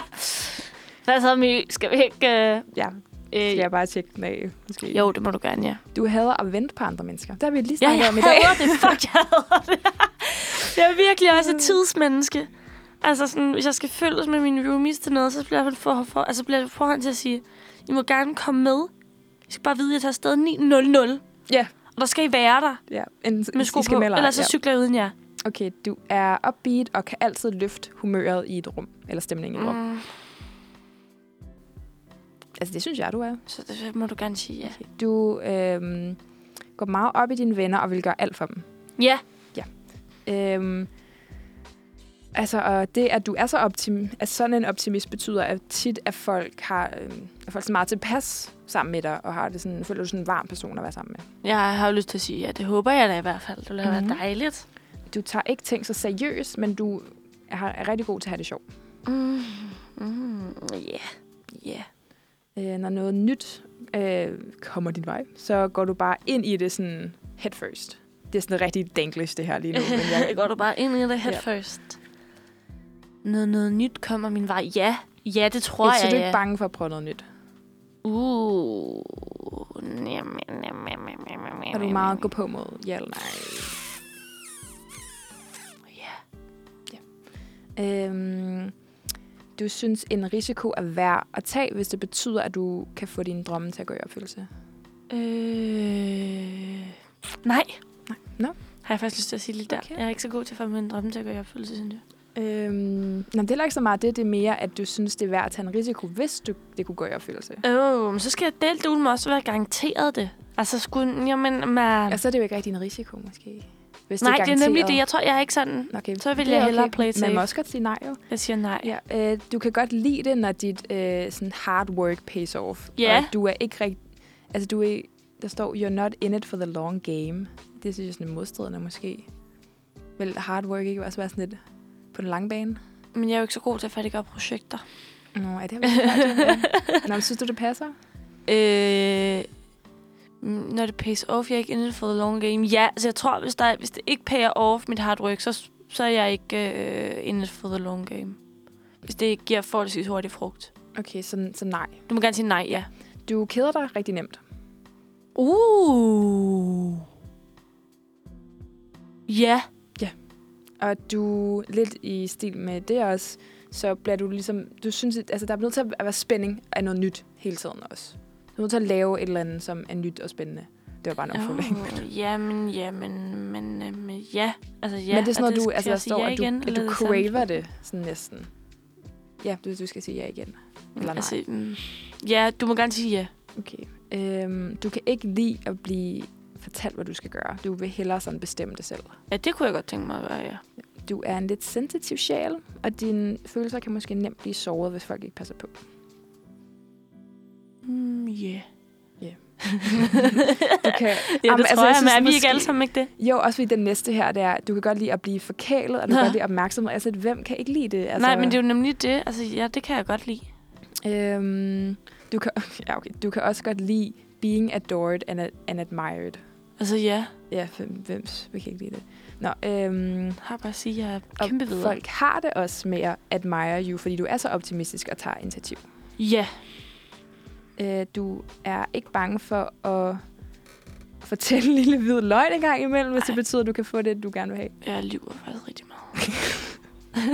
Hvad så, My? Skal vi ikke... Øh, ja. Øh, Skal jeg bare tjekke den af, måske? Jo, det må du gerne, ja. Du hader at vente på andre mennesker. Der har vi lige Ja, snakket jeg om i dag. hader det. Fuck, jeg hader det. Jeg er virkelig også et tidsmenneske. Altså, sådan, hvis jeg skal følges med mine roomies til noget, så bliver jeg for, for, altså bliver jeg forhånd til at sige, I må gerne komme med. I skal bare vide, at jeg tager afsted 9.00. Ja. Og der skal I være der Ja, en, med sko på. Ellers så cykler jeg uden jer. Okay, du er upbeat og kan altid løfte humøret i et rum, eller stemningen i et rum. Altså, det synes jeg, du er. Så det må du gerne sige ja. Du øhm, går meget op i dine venner og vil gøre alt for dem. Ja. Øhm, altså, og det, at du er så optim at sådan en optimist, betyder, at tit, at folk har øhm, at folk er meget tilpas sammen med dig, og har det sådan, føler du sådan en varm person at være sammen med. Jeg har jo lyst til at sige ja. Det håber jeg da i hvert fald. Det ville have Mhm. været dejligt. Du tager ikke ting så seriøst, men du er, er rigtig god til at have det sjovt. Mm. Mm. Ja. Ja. Øh, når noget nyt øh, kommer din vej, så går du bare ind i det sådan head first. Det er sådan rigtig danglish, det her lige nu. Men jeg, Går du bare ind i det head Ja. first? Noget, noget nyt kommer min vej. Ja. Ja, det tror så jeg, du er ikke bange for at prøve noget nyt. Uh. Er du meget gå på mod ja eller nej? Ja. Øhm, du synes, en risiko er værd at tage, hvis det betyder, at du kan få dine drømme til at gå i opfyldelse. Øh... Nej. Nej. Nå. Har jeg faktisk lyst til at sige lidt der. Okay. Jeg er ikke så god til at få min drømme til at gå i opfyldelse, synes jeg. Øhm, nå, det er ikke så meget det. Det er mere, at du synes, det er værd at tage en risiko, hvis du, det kunne gå i opfyldelse. Åh, oh, men så skal jeg delt ud med også være garanteret det. Altså, skulle... Jamen, man... Og så er det jo ikke rigtig en risiko, måske. Hvis nej, det er nemlig garanteret. det. Jeg tror, jeg er ikke sådan... Okay, Så vil det er jeg hellere play it Man safe. må også godt sige nej, jo. Jeg siger nej. Ja, øh, du kan godt lide det, når dit øh, sådan hard work pays off. Ja. Og du er ikke rigtig... Altså, du er... Der står, you're not in it for the long game. Det synes jeg sådan er modstridende, måske. Vil hard work ikke også være sådan lidt på den lange bane? Men jeg er jo ikke så god til at færdiggøre projekter. Nå, er det vel Nå, synes du, det passer? Øh, når det pays off, jeg er ikke in it for the long game. Ja, altså jeg tror, hvis, der, hvis det ikke payer off mit hard work, så, så er jeg ikke øh, in it for the long game. Hvis det ikke giver forholdsvis hurtig frugt. Okay, så, så nej. Du må gerne sige nej, ja. Du keder dig rigtig nemt. Uh. Ja. Og du lidt i stil med det også, så bliver du ligesom... Du synes, at, altså, der er nødt til at være spænding af noget nyt hele tiden også. Du er nødt til at lave et eller andet, som er nyt og spændende. Det var bare en opfølging. Oh, jamen, jamen, men, øh, men ja. Altså, ja. Men det er sådan og noget, du, altså, der står, ja at du, igen, at du er sandt? craver det sådan næsten. Ja, du, du skal sige ja igen. Eller nej. Altså, mm, ja, du må gerne sige ja. Okay. Øhm, du kan ikke lide at blive fortalt, hvad du skal gøre. Du vil hellere sådan bestemme det selv. Ja, det kunne jeg godt tænke mig at gøre, ja. Du er en lidt sensitiv sjæl, og dine følelser kan måske nemt blive såret, hvis folk ikke passer på. Mm, yeah. Du kan, Ja, Jamen, det altså, tror jeg jeg, synes men er vi måske- ikke alle sammen ikke det? jo, også fordi den næste her, det er, du kan godt lide at blive forkælet, og du kan Nå. godt lide opmærksomhed. Altså, hvem kan ikke lide det? Altså, Nej, men det er jo nemlig det. Altså, ja, det kan jeg godt lide. Øhm, du, kan, ja, okay. du kan også godt lide being adored and, and admired. Altså, ja. Ja, hvem, hvem kan ikke lide det? Nå, øhm, Jeg har bare at sige, at jeg er kæmpe videre. folk har det også med at admire you, fordi du er så optimistisk og tager initiativ. Ja. Øh, du er ikke bange for at fortælle en lille hvid løgn en gang imellem, hvis det betyder, at du kan få det, du gerne vil have. Jeg lyver faktisk rigtig meget.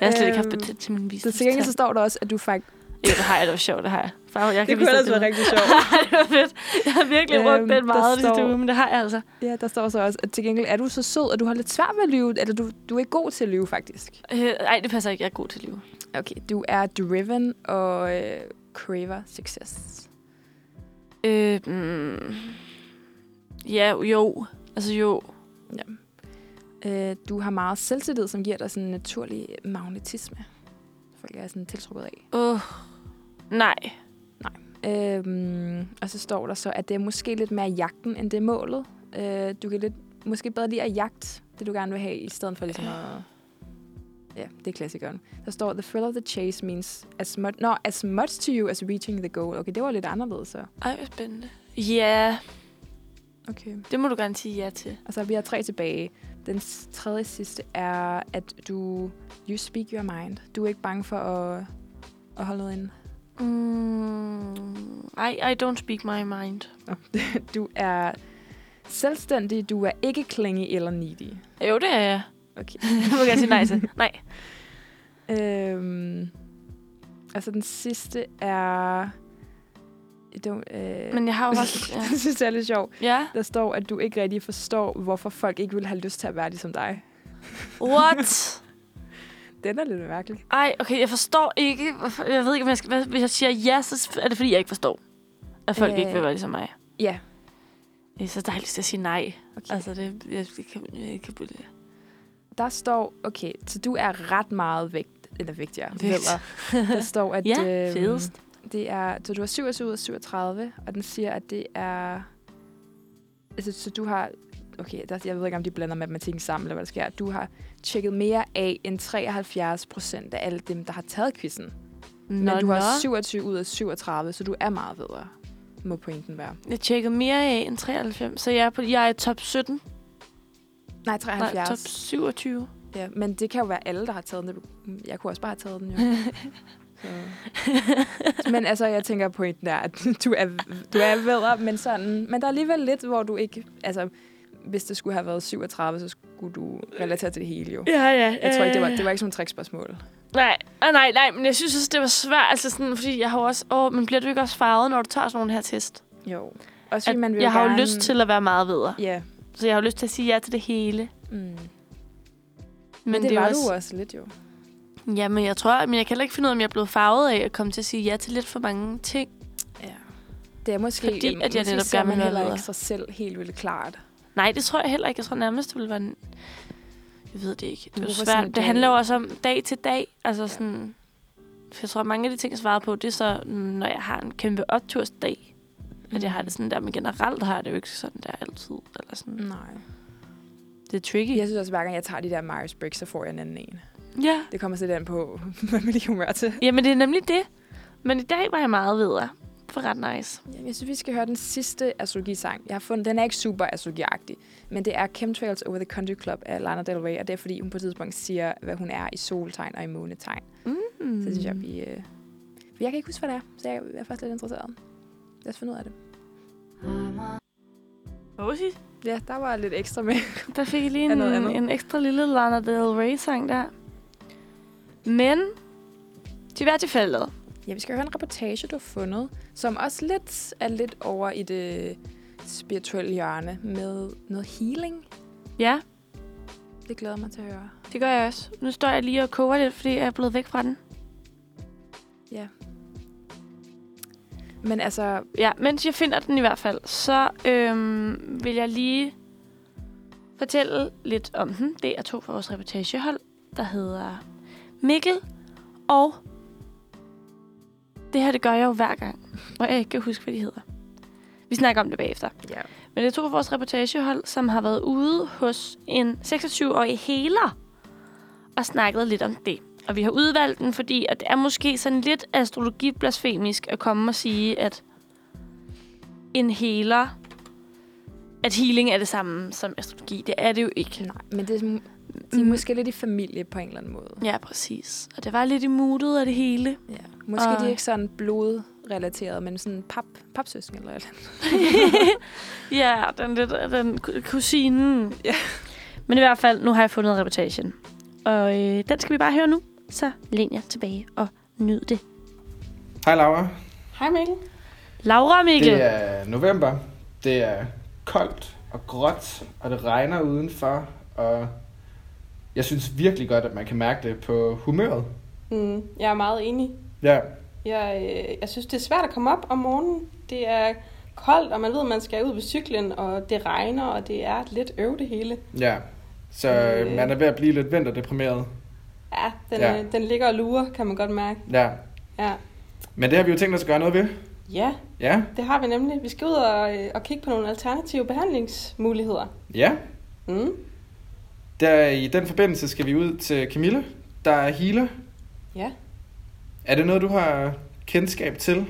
jeg har slet ikke haft Øhm, patent til min Så til gengæld så står der også, at du faktisk... Ja, det har jeg. Det var sjovt, det har jeg. Far, jeg kan vise dig billeder. rigtig sjovt. det var fedt. Jeg har virkelig Øhm, den der meget det sidste står- uge, men det har jeg altså. ja, der står så også, at til gengæld er du så sød, at du har lidt svært ved at lyve, eller du, du er ikke god til at lyve, faktisk. Øh, ej, det passer ikke. Jeg er god til liv. Okay, du er driven og øh, craver success. Øh, mm, ja, jo. Altså jo. Ja. Øh, du har meget selvtillid, som giver dig sådan en naturlig magnetisme. Folk er sådan tiltrukket af. Åh, uh, nej. Øhm, og så står der så, at det er måske lidt mere jagten, end det er målet. Øh, du kan lidt, måske bedre lide at jagte det, du gerne vil have, i stedet for ligesom at... Ja, det er klassikeren. Der står, the thrill of the chase means as much, no, as much to you as reaching the goal. Okay, det var lidt anderledes så. Ej, hvor spændende. Ja, Okay. det må du gerne sige ja til. Og så vi har tre tilbage. Den tredje sidste er, at du you speak your mind. Du er ikke bange for at, at holde noget inde. Mm, I, I don't speak my mind. Du er selvstændig, du er ikke clingy eller needy. Jo, det er jeg. Okay. det må jeg gerne sige nej til. Nej. Øhm, altså den sidste er... Don't, øh, Men jeg har jo også... Ja. synes jeg er lidt sjovt. ja. Der står, at du ikke rigtig forstår, hvorfor folk ikke vil have lyst til at være ligesom dig. What? Den er lidt mærkelig. Ej, okay, jeg forstår ikke. Jeg ved ikke, om jeg skal... Hvis jeg siger ja, så er det, fordi jeg ikke forstår. At folk øh, ikke Øh. vil være ligesom mig. Ja. Det er så dejligt at sige nej. Okay. Altså, det, jeg, jeg, kan, jeg kan det. Der står, okay, så du er ret meget vægt, eller vigtigere. Vægt. Der står, at Ja, øhm, fedest. det er, så du har 27 ud af 37, og den siger, at det er, altså, så du har, okay, der, jeg ved ikke, om de blander matematikken sammen, eller hvad der sker. Du har tjekket mere af end 73 procent af alle dem, der har taget quizzen. Nå, Men du har nå. 27 ud af 37, så du er meget bedre, må pointen være. Jeg tjekkede mere af end 93, så jeg er, på, jeg er top 17. Nej, Nej, 73. top 27. Ja, men det kan jo være alle, der har taget den. Jeg kunne også bare have taget den, jo. Så. Men altså, jeg tænker, pointen er, at du er, du er bedre, men sådan... Men der er alligevel lidt, hvor du ikke... Altså, hvis det skulle have været 37, så skulle du relatere til det hele, jo. Ja, ja. Jeg tror ikke, det var, det var ikke sådan et trickspørgsmål. Nej, ah, nej, nej, men jeg synes også, det var svært, altså sådan, fordi jeg har også, åh, men bliver du ikke også farvet, når du tager sådan nogle her test? Jo. Også At man vil jeg har jo gerne... lyst til at være meget videre, Ja. Så jeg har jo lyst til at sige ja til det hele. Mm. Men, Men, det, er jo var også, du også lidt, jo. Ja, men jeg tror, men jeg kan heller ikke finde ud af, om jeg er blevet farvet af at komme til at sige ja til lidt for mange ting. Ja. Det er måske... Fordi at jeg netop gerne vil heller ikke sig selv helt vildt klart. Nej, det tror jeg heller ikke. Jeg tror nærmest, det ville være en... Jeg ved det ikke. Det, er svært. det handler jo også om dag til dag. Altså sådan... For jeg tror, mange af de ting, jeg svarer på, det er så, når jeg har en kæmpe optursdag. Mm. At jeg har det sådan der, men generelt har jeg det jo ikke sådan der altid. Eller sådan. Nej. Det er tricky. Jeg synes også, hver gang jeg tager de der Myers-Briggs, så får jeg en anden en. Ja. Det kommer lidt an på, hvad man lige humør til. Jamen, det er nemlig det. Men i dag var jeg meget videre. For ret nice. Jamen, Jeg synes, vi skal høre den sidste astrologisang. Jeg har fundet, den er ikke super astrologiagtig, men det er Chemtrails Over the Country Club af Lana Del Rey, og det er, fordi hun på et tidspunkt siger, hvad hun er i soltegn og i månetegn. Mm. Så synes jeg, vi... Øh... Jeg kan ikke huske, hvad det er, så jeg er faktisk lidt interesseret. Lad os finde ud af det. Osi, Ja, der var lidt ekstra med. der fik jeg lige en, noget andet. en ekstra lille Lana Del Rey-sang der. Men, til hvert tilfælde. Ja, vi skal høre en reportage, du har fundet, som også lidt er lidt over i det spirituelle hjørne med noget healing. Ja, Det glæder mig til at høre. det gør jeg også. Nu står jeg lige og koger lidt, fordi jeg er blevet væk fra den. Men altså, Ja, mens jeg finder den i hvert fald, så øhm, vil jeg lige fortælle lidt om den. Det er to fra vores reportagehold, der hedder Mikkel og... Det her, det gør jeg jo hver gang, og jeg ikke kan huske, hvad de hedder. Vi snakker om det bagefter. ja. Men det er to fra vores reportagehold, som har været ude hos en 26-årig healer og snakket lidt om det. Og vi har udvalgt den, fordi at det er måske sådan lidt astrologiblasfemisk at komme og sige, at en healer, at healing er det samme som astrologi. Det er det jo ikke. Nej, men det er, de er Mm. måske lidt i familie på en eller anden måde. Ja, præcis. Og det var lidt i moodet af det hele. Ja. Måske Og- de er ikke sådan blodrelateret, men sådan pap, papsøsken eller eller ja, den, lidt, den ku- kusinen. Ja. Men i hvert fald, nu har jeg fundet reportagen. Og øh, den skal vi bare høre nu. Så læn jer tilbage og nyd det. Hej Laura. Hej Mikkel. Laura Mikkel. Det er november. Det er koldt og gråt, og det regner udenfor. Og jeg synes virkelig godt, at man kan mærke det på humøret. Mm, jeg er meget enig. Ja, Jeg, øh, jeg synes, det er svært at komme op om morgenen. Det er koldt, og man ved, at man skal ud på cyklen, og det regner, og det er lidt øv det hele. ja. Så Øh. øh. man er ved at blive lidt vinterdeprimeret. Ja, den, Ja. Øh, den ligger og lurer, kan man godt mærke. Ja. Ja. Men det har vi jo tænkt os at gøre noget ved. ja, Ja, det har vi nemlig. Vi skal ud og, øh, og kigge på nogle alternative behandlingsmuligheder. ja. Mm. Der, I den forbindelse skal vi ud til Camilla, der er healer. Ja, Er det noget, du har kendskab til?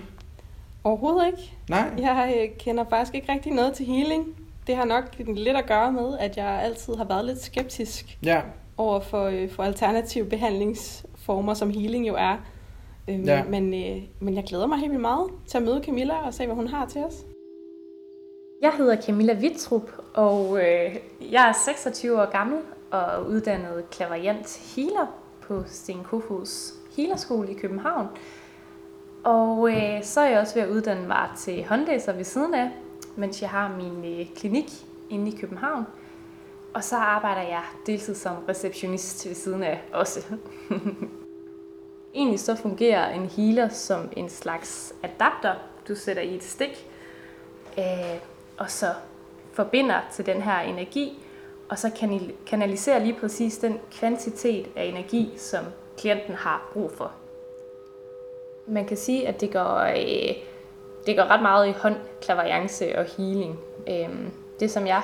overhovedet ikke. Nej? Jeg øh, kender faktisk ikke rigtig noget til healing. Det har nok lidt at gøre med, at jeg altid har været lidt skeptisk Ja, over for, øh, for alternative behandlingsformer, som healing jo er. Øhm, Ja. men, øh, men jeg glæder mig helt vildt meget til at møde Camilla og se, hvad hun har til os. Jeg hedder Camilla Wittrup, og øh, jeg er 26 år gammel og uddannet klaverjant healer på Sten Kofods Healerskole i København. Og øh, så er jeg også ved at uddanne mig til håndlæser ved siden af, mens jeg har min øh, klinik inde i København. Og så arbejder jeg deltid som receptionist ved siden af også. Egentlig så fungerer en healer som en slags adapter, du sætter i et stik, øh, og så forbinder til den her energi, og så kanaliserer lige præcis den kvantitet af energi, som klienten har brug for. Man kan sige, at det går, øh, det går ret meget i hånd, klaverjance og healing. Øh, det som jeg,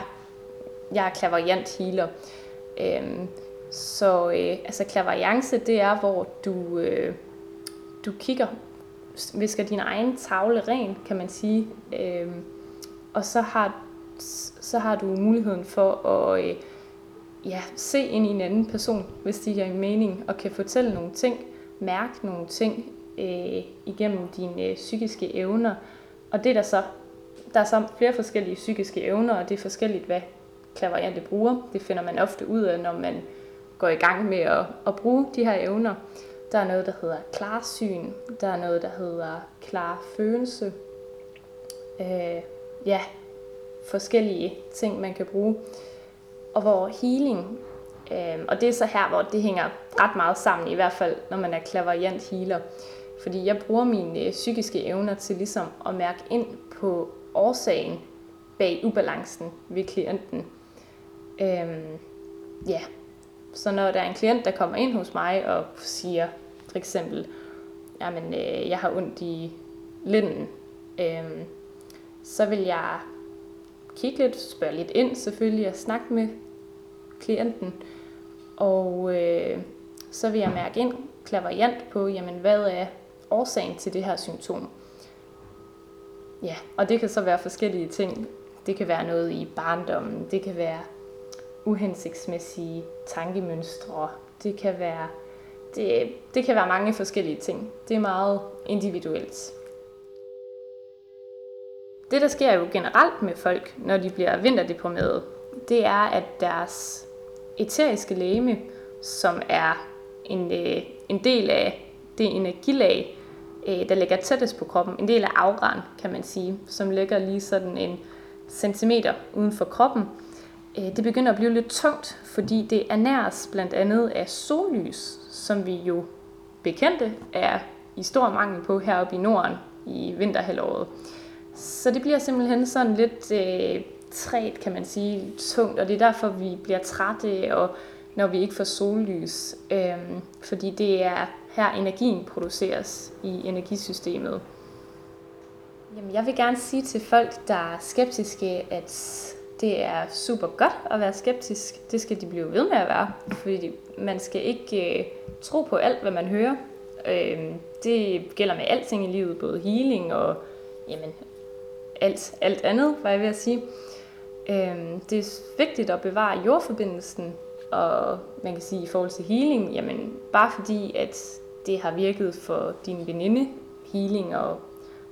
jeg er klaverjant healer. Øh, så øh, altså klaverjance, det er, hvor du, øh, du kigger, visker din egen tavle ren, kan man sige. Øh, og så har, så har du muligheden for at øh, ja, se ind i en anden person, hvis det giver mening, og kan fortælle nogle ting, mærke nogle ting øh, igennem dine øh, psykiske evner. Og det er der så, der er så flere forskellige psykiske evner, og det er forskelligt, hvad klaverjante bruger. Det finder man ofte ud af, når man går i gang med at, at bruge de her evner. Der er noget, der hedder klarsyn. Der er noget, der hedder klar følelse. Øh, ja, forskellige ting, man kan bruge. Og hvor healing, øh, og det er så her, hvor det hænger ret meget sammen, i hvert fald når man er klaverjant healer. Fordi jeg bruger mine øh, psykiske evner til ligesom at mærke ind på årsagen bag ubalancen ved klienten. Øhm, ja, så når der er en klient, der kommer ind hos mig og siger for eksempel, jamen øh, jeg har ondt i linden, øhm, så vil jeg kigge lidt, spørge lidt ind selvfølgelig og snakke med klienten. Og øh, så vil jeg mærke ind klaverjant på, jamen hvad er årsagen til det her symptom. Ja, og det kan så være forskellige ting. Det kan være noget i barndommen, det kan være uhensigtsmæssige tankemønstre, det kan være, det, det kan være mange forskellige ting. Det er meget individuelt. Det, der sker jo generelt med folk, når de bliver vinterdeprimerede, det er, at deres eteriske læme, som er en, øh, en del af det energilag, øh, der ligger tættest på kroppen, en del af auraen, kan man sige, som ligger lige sådan en centimeter uden for kroppen, Øh, det begynder at blive lidt tungt, fordi det ernæres blandt andet af sollys, som vi jo bekendte er i stor mangel på heroppe i Norden i vinterhalvåret. Så det bliver simpelthen sådan lidt øh, træt, kan man sige, tungt, og det er derfor, vi bliver trætte, og når vi ikke får sollys, øh, fordi det er her energien produceres i energisystemet. Jamen, jeg vil gerne sige til folk, der er skeptiske, at det er super godt at være skeptisk. Det skal de blive ved med at være, fordi man skal ikke øh, tro på alt, hvad man hører. Øh, det gælder med alting i livet, både healing og jamen, alt, alt andet, var jeg ved at sige. Øh, det er vigtigt at bevare jordforbindelsen, og man kan sige i forhold til healing, jamen bare fordi, at det har virket for din veninde healing, og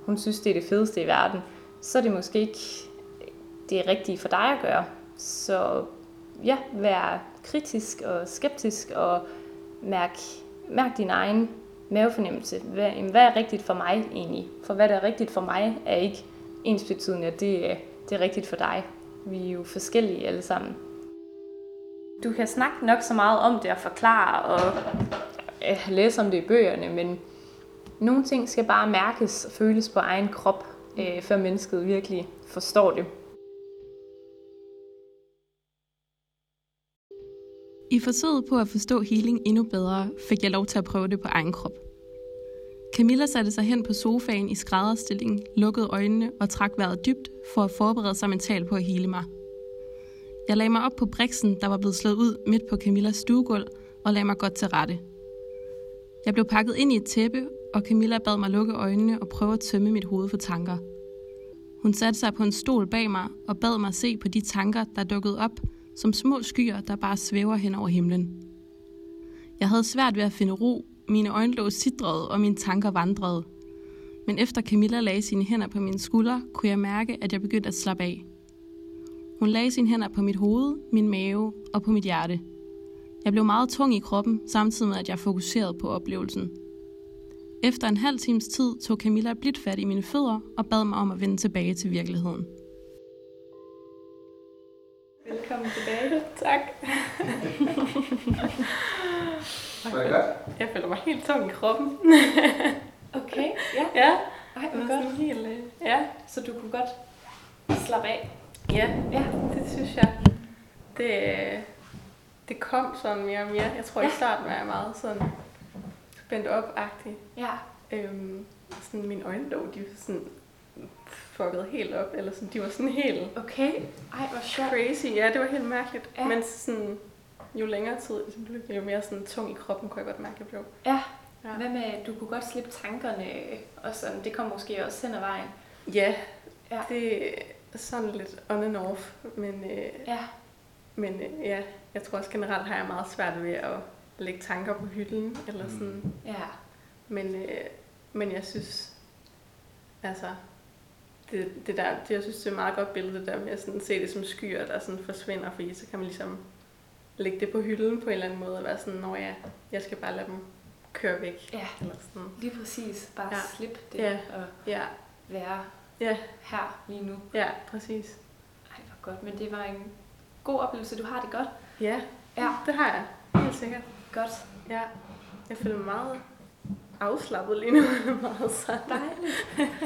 hun synes, det er det fedeste i verden, så er det måske ikke det rigtige for dig at gøre. Så ja, vær kritisk og skeptisk, og mærk, mærk din egen mavefornemmelse. Hvad, hvad er rigtigt for mig egentlig? For hvad der er rigtigt for mig, er ikke ens betydende, at det, det er rigtigt for dig. Vi er jo forskellige alle sammen. Du kan snakke nok så meget om det og forklare og øh, læse om det i bøgerne, men nogle ting skal bare mærkes og føles på egen krop, øh, før mennesket virkelig forstår det. I forsøget på at forstå healing endnu bedre, fik jeg lov til at prøve det på egen krop. Camilla satte sig hen på sofaen i skrædderstilling, lukkede øjnene og trak vejret dybt for at forberede sig mentalt på at hele mig. Jeg lagde mig op på briksen, der var blevet slået ud midt på Camillas stuegulv, og lagde mig godt til rette. Jeg blev pakket ind i et tæppe, og Camilla bad mig lukke øjnene og prøve at tømme mit hoved for tanker. Hun satte sig på en stol bag mig og bad mig se på de tanker, der dukkede op, som små skyer, der bare svæver hen over himlen. Jeg havde svært ved at finde ro, mine øjenlåg sidrede, og mine tanker vandrede. Men efter Camilla lagde sine hænder på mine skuldre, kunne jeg mærke, at jeg begyndte at slappe af. Hun lagde sine hænder på mit hoved, min mave og på mit hjerte. Jeg blev meget tung i kroppen, samtidig med, at jeg fokuserede på oplevelsen. Efter en halv times tid tog Camilla blidt fat i mine fødder og bad mig om at vende tilbage til virkeligheden. Velkommen tilbage. Tak. Var det godt? Jeg føler mig helt tung i kroppen. Okay, ja. Ja, Ej, hvor godt. sådan helt... øh, Ja, Så du kunne godt slappe af. ja, Ja. det synes jeg. Det, øh, det kom sådan mere og mere. Jeg tror, i Ja. starten var jeg meget sådan spændt op-agtig. Ja. Øhm, sådan mine øjenlåg, de var sådan fucket helt op, eller sådan, de var sådan helt Okay. Ej, hvor sjovt. crazy. Ja, det var helt mærkeligt. Ja. Men sådan, jo længere tid det blev, jo mere sådan tung i kroppen, kunne jeg godt mærke, jeg blev. Ja. Ja. Hvad med, du kunne godt slippe tankerne, og sådan, det kom måske også hen ad vejen. Ja, Ja. det er sådan lidt on and off, men, øh, Ja. men øh, ja, jeg tror også generelt har jeg meget svært ved at lægge tanker på hylden, eller sådan. Ja. Men, øh, men jeg synes, altså, det, det der, det, jeg synes, det er et meget godt billede, det der med at sådan, se det som skyer, der sådan forsvinder, fordi så kan man ligesom lægge det på hylden på en eller anden måde, og være sådan, når ja, jeg skal bare lade dem køre væk. Ja. Eller sådan. Lige præcis. Bare Ja. slippe det Ja. og Ja, være Ja. her lige nu. ja, præcis. Ej, hvor godt. Men det var en god oplevelse. Du har det godt. Ja, Ja. det har jeg. Helt sikkert. Godt. Ja, jeg føler mig meget afslappet lige nu. meget sådan. Dejligt.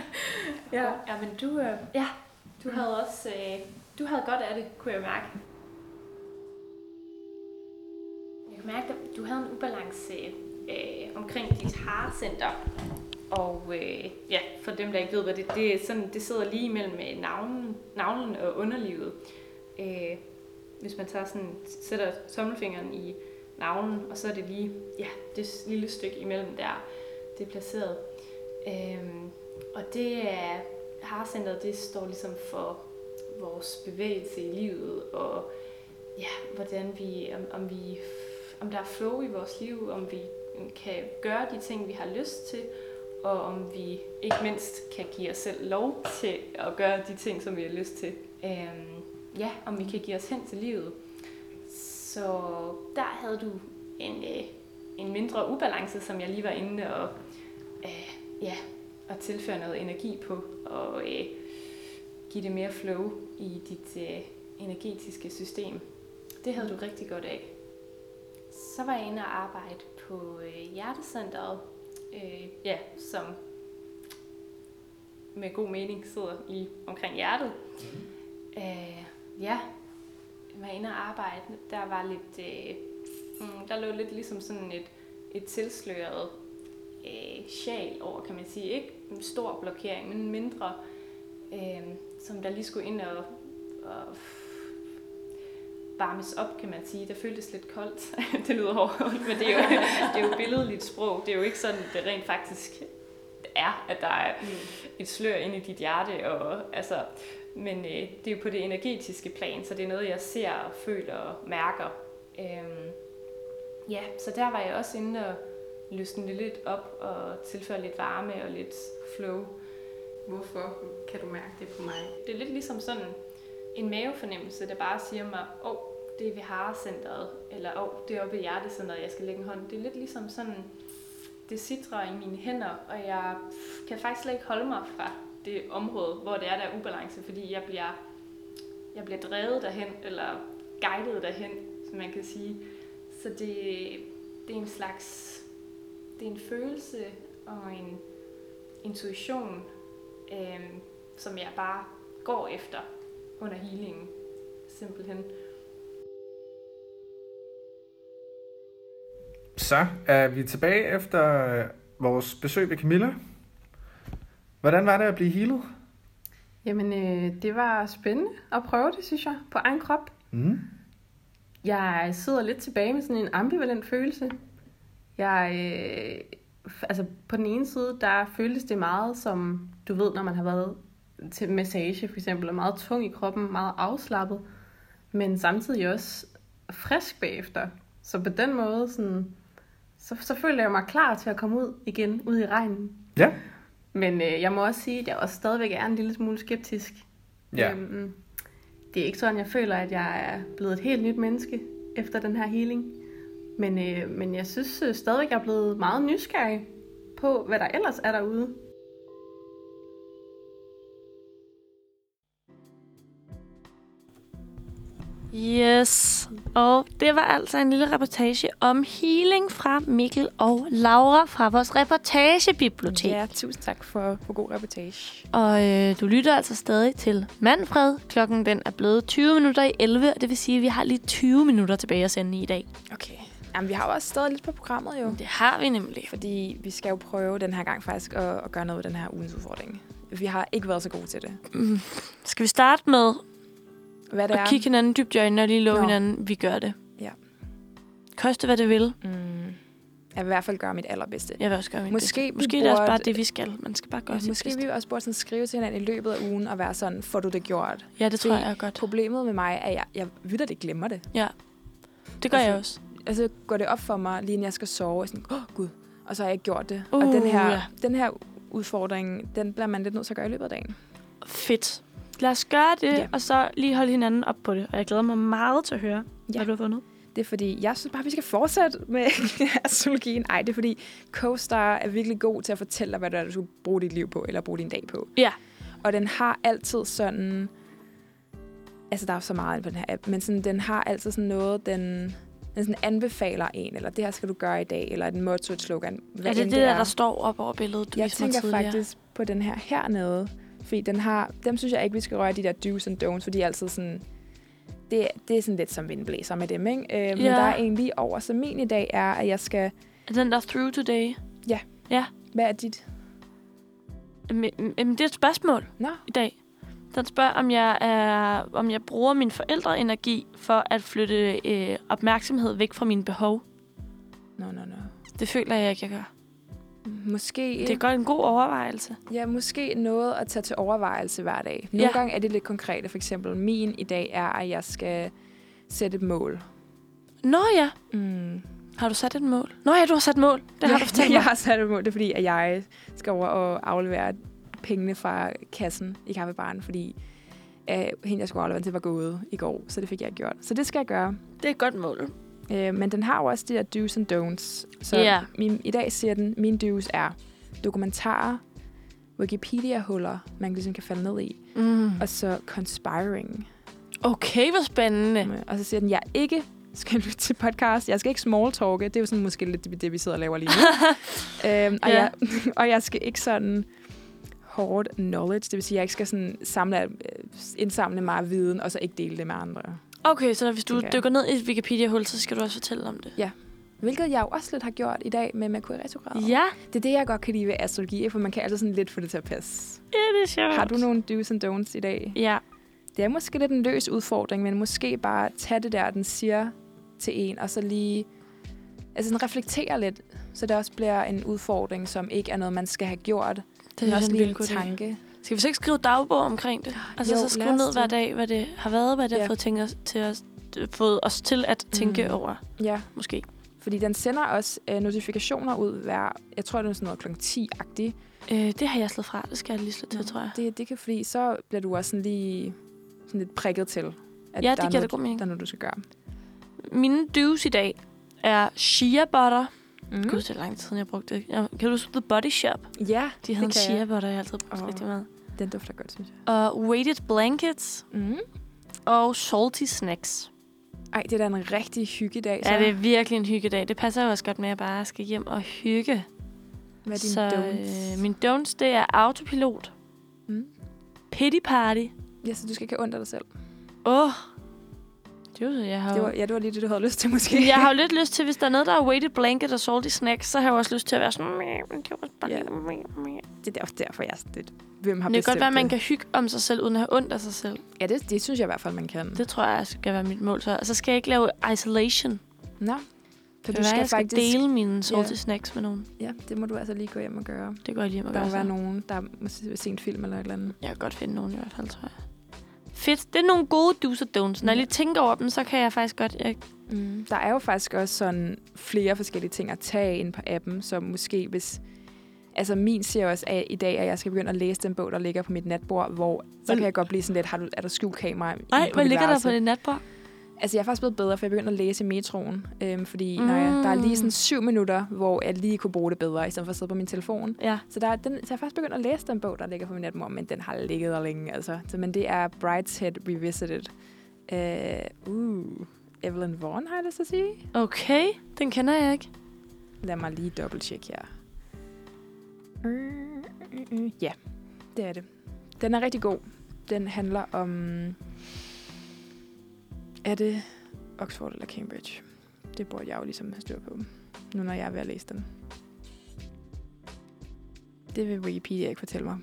Ja. ja, men du, øh, ja, du havde også, øh, du havde godt af det, kunne jeg mærke. Jeg kunne mærke, at du havde en ubalance øh, omkring dit harcenter. Og øh, ja, for dem, der ikke ved, hvad det det er, sådan, det sidder lige mellem øh, navlen, navlen og underlivet. Øh, hvis man tager sådan, sætter tommelfingeren i navlen, og så er det lige, ja, det lille stykke imellem der, det er placeret. Øhm, og det er, harcenteret, det står ligesom for vores bevægelse i livet, og ja, hvordan vi, om, om vi, om der er flow i vores liv, om vi kan gøre de ting, vi har lyst til, og om vi ikke mindst kan give os selv lov til at gøre de ting, som vi har lyst til. Øhm, ja, om vi kan give os hen til livet. Så der havde du en, øh, en mindre ubalance, som jeg lige var inde og øh, ja, at tilføre noget energi på, og øh, give det mere flow i dit øh, energetiske system. Det havde du rigtig godt af. Så var jeg inde og arbejde på øh, hjertecenteret, øh, ja, som med god mening sidder lige omkring hjertet. Øh, ja, var inde og arbejde. Der var lidt, øh, mm, der lå lidt ligesom sådan et, et tilsløret øh, sjal over, kan man sige. Ikke en stor blokering, men en mindre, øh, som der lige skulle ind og, og varmes op, kan man sige. Der føltes lidt koldt. det lyder hårdt, men det er, jo, det er jo billedligt sprog. Det er jo ikke sådan, det rent faktisk er, at der er et slør inde i dit hjerte. Og, altså, men øh, det er jo på det energetiske plan, så det er noget, jeg ser og føler og mærker. Øhm, ja, så der var jeg også inde og løsne det lidt op og tilføre lidt varme og lidt flow. Hvorfor kan du mærke det på mig? Det er lidt ligesom sådan en mavefornemmelse, der bare siger mig, åh, oh, det er ved harecenteret, eller åh, oh, det er oppe i hjertecenteret, jeg skal lægge en hånd. Det er lidt ligesom sådan, det sidder i mine hænder, og jeg kan faktisk slet ikke holde mig fra det område, hvor det er, der er ubalance, fordi jeg bliver, jeg bliver drevet derhen, eller guidet derhen, som man kan sige. Så det, det er en slags, det er en følelse og en intuition, øh, som jeg bare går efter under healingen, simpelthen. Så er vi tilbage efter øh, vores besøg ved Camilla. Hvordan var det at blive healet? Jamen, øh, det var spændende at prøve det, synes jeg, på egen krop. Mm. Jeg sidder lidt tilbage med sådan en ambivalent følelse. Jeg, øh, altså på den ene side, der føltes det meget som, du ved, når man har været til massage for eksempel, og meget tung i kroppen, meget afslappet, men samtidig også frisk bagefter. Så på den måde, sådan, så, så føler jeg mig klar til at komme ud igen, ud i regnen. Ja. Men øh, jeg må også sige, at jeg også stadigvæk er en lille smule skeptisk. Ja. Øhm, det er ikke sådan, jeg føler, at jeg er blevet et helt nyt menneske efter den her healing. Men, øh, men jeg synes øh, stadigvæk, jeg er blevet meget nysgerrig på, hvad der ellers er derude. Yes. Og det var altså en lille reportage om healing fra Mikkel og Laura fra vores reportagebibliotek. Ja, tusind tak for, for god reportage. Og øh, du lytter altså stadig til Manfred. Klokken den er blevet 20 minutter i 11, og det vil sige, at vi har lige 20 minutter tilbage at sende i dag. Okay. Jamen, vi har jo også stadig lidt på programmet jo. Det har vi nemlig. Fordi vi skal jo prøve den her gang faktisk at, at gøre noget ved den her ugens udfordring. Vi har ikke været så gode til det. Mm. Skal vi starte med Hvad det at er? kigge hinanden dybt i øjnene og lige love Nå. hinanden, vi gør det? Ja. Koste hvad det vil. Mm. Jeg vil i hvert fald gøre mit allerbedste. Jeg vil også gøre mit Måske bedste. Måske det er også bare det, vi skal. Man skal bare gøre Ja, sit måske bedste. vi også burde sådan skrive til hinanden i løbet af ugen og være sådan, får du det gjort? Ja, det tror Fordi jeg er godt. Problemet med mig er, at jeg, jeg vidder det glemmer det. Det gør altså, jeg også. Altså går det op for mig, lige inden jeg skal sove, og sådan, åh oh, gud, og så har jeg ikke gjort det. Uh, og den her, ja. den her udfordring, den bliver man lidt nødt til at gøre i løbet af dagen. Fedt. Lad os gøre det, Ja. og så lige holde hinanden op på det. Og jeg glæder mig meget til at høre, ja. Hvad du har fundet. Det er fordi, jeg synes bare, vi skal fortsætte med astrologien. Ej, det er fordi, CoStar er virkelig god til at fortælle dig, hvad det er, du skal bruge dit liv på, eller bruge din dag på. Ja. Og den har altid sådan... Altså, der er jo så meget på den her app, men sådan, den har altid sådan noget, den, den sådan anbefaler en, eller det her skal du gøre i dag, eller et motto, et slogan. Hvad er det end det, der, der står op over billedet, du jeg tænker tidligere? faktisk på den her hernede, fordi den har, dem synes jeg ikke, vi skal røre de der do's and don'ts, fordi de er altid sådan, det, det er sådan lidt som vindblæser med dem, ikke? Øh, Men Ja. der er en lige over, så min i dag er, at jeg skal, Er den der through today? hvad er dit? Jamen, jamen, det er et spørgsmål Nå, i dag. Den spørger, om jeg, er, om jeg bruger min forældreenergi for at flytte øh, opmærksomhed væk fra mine behov. nå, nå, nå. Det føler jeg ikke, jeg gør. Måske, Det er godt en god overvejelse. ja, måske noget at tage til overvejelse hver dag. Nogle Ja. gange er det lidt konkrete. For eksempel, min i dag er, at jeg skal sætte et mål. Nå ja, Mm. har du sat et mål? Nå ja, du har sat mål. Det har ja, du fortalt Jeg mig. har sat et mål. Det er fordi, at jeg skal over og aflevere pengene fra kassen i kaffebaren, fordi øh, hende, jeg skulle aflevere til, var gået i går. Så det fik jeg ikke gjort. Så det skal jeg gøre. Det er et godt mål. Øh, men den har jo også de der do's and don'ts. Så Ja. min, i dag siger den, min do's er dokumentarer, Wikipedia-huller, man ligesom kan falde ned i, Mm. og så conspiring. Okay, hvor spændende. Og så siger den, jeg ikke skal lytte til podcast. Jeg skal ikke small talke. Det er jo sådan måske lidt det, det vi sidder og laver lige nu. øhm, og, Ja. jeg, og jeg skal ikke sådan hårdt knowledge. Det vil sige, at jeg ikke skal sådan samle, øh, indsamle meget viden, og så ikke dele det med andre. Okay, så hvis du dykker ned i Wikipedia-hul, så skal du også fortælle om det. Hvilket jeg jo også lidt har gjort i dag med Merkur retrograd. Ja, Det er det, jeg godt kan lide ved astrologi, for man kan altid sådan lidt få det til at passe. ja det er sjovt. Har du nogle do's and don'ts i dag? Ja, Det er måske lidt en løs udfordring, men måske bare tage det der, den siger til en, og så lige altså sådan reflektere lidt, så det også bliver en udfordring, som ikke er noget, man skal have gjort, det er også en vild tanke. Skal vi så ikke skrive dagbog omkring det? Altså Jo, så skrive ned hver det. dag, hvad det har været, hvad det Ja. har fået, tænkt os, til os, fået os til at tænke Mm. over, Ja, måske. fordi den sender også øh, notifikationer ud hver, jeg tror, det er sådan noget kl. 10-agtigt. Øh, det har jeg slået fra. Det skal jeg lige slå til, Nå, tror jeg. Det, det kan, fordi så bliver du også sådan lige sådan lidt prikket til, at Ja, der, det er noget, god mening. der er noget, du skal gøre. Mine do's i dag er shea butter. Mm. Gud, det er lang tid jeg brugte det. Jeg, kan du huske The Body Shop? Ja, De havde en shea butter, jeg altid brugt Åh. rigtig meget. den dufter godt, synes jeg. Og weighted blankets Mm. og salty snacks. Ej, det er da en rigtig hyggedag. Så. Ja, det er virkelig en hyggedag. Det passer jo også godt med, at jeg bare skal hjem og hygge. Hvad er din Så don'ts? øh, min don'ts, det er autopilot, Mm. pity party. Ja, så du skal ikke have ondt af dig selv. Åh, oh. Det jeg har Det var, ja, det var lige det, du havde lyst til, måske. jeg har jo lidt lyst til, hvis der er noget, der er weighted blanket og salty snacks, så har jeg også lyst til at være sådan... "Meh, men det var bare Ja. lidt meh, meh." Det er derfor, derfor jeg er lidt... Hvem har det kan godt være, at man kan hygge om sig selv, uden at have ondt af sig selv. Ja, det, det synes jeg i hvert fald, man kan. Det tror jeg skal være mit mål. Så, og så skal jeg ikke lave isolation. Nå. Så du du skal jeg skal faktisk... dele mine salty Ja. snacks med nogen. Ja, det må du altså lige gå hjem og gøre. Det går jeg lige hjem og Der gøre må være nogen, der må se en film eller et eller andet. Jeg kan godt finde nogen i hvert fald, tror jeg. Fedt. Det er nogle gode do's og don'ts. Når jeg lige tænker over dem, så kan jeg faktisk godt... Jeg, Mm. Der er jo faktisk også sådan flere forskellige ting at tage ind på appen, som måske hvis... Altså min siger også at i dag, at jeg skal begynde at læse den bog, der ligger på mit natbord, hvor så kan jeg godt blive sådan lidt, har du, er der skjult kamera Nej, hvad ligger der på dit natbord? Altså, jeg er faktisk blevet bedre, for jeg begyndte at læse i metroen. Øhm, fordi Mm. når jeg, der er lige sådan syv minutter, hvor jeg lige kunne bruge det bedre, i stedet for at sidde på min telefon. Ja. Så, der er, den, så jeg har faktisk begyndt at læse den bog, der ligger på min natmor, men den har ligget der længe. Altså. Så, men det er Brideshead Revisited Uh, uh, Evelyn Vaughn, har jeg lyst at sige. Okay, den kender jeg ikke. Lad mig lige dobbelttjekke her. Øh, øh, øh. Ja, det er det. Den er rigtig god. Den handler om... Er det Oxford eller Cambridge? Det burde jeg jo ligesom have styr på, nu når jeg er ved at læse den. Det vil Wikipedia ikke fortælle mig.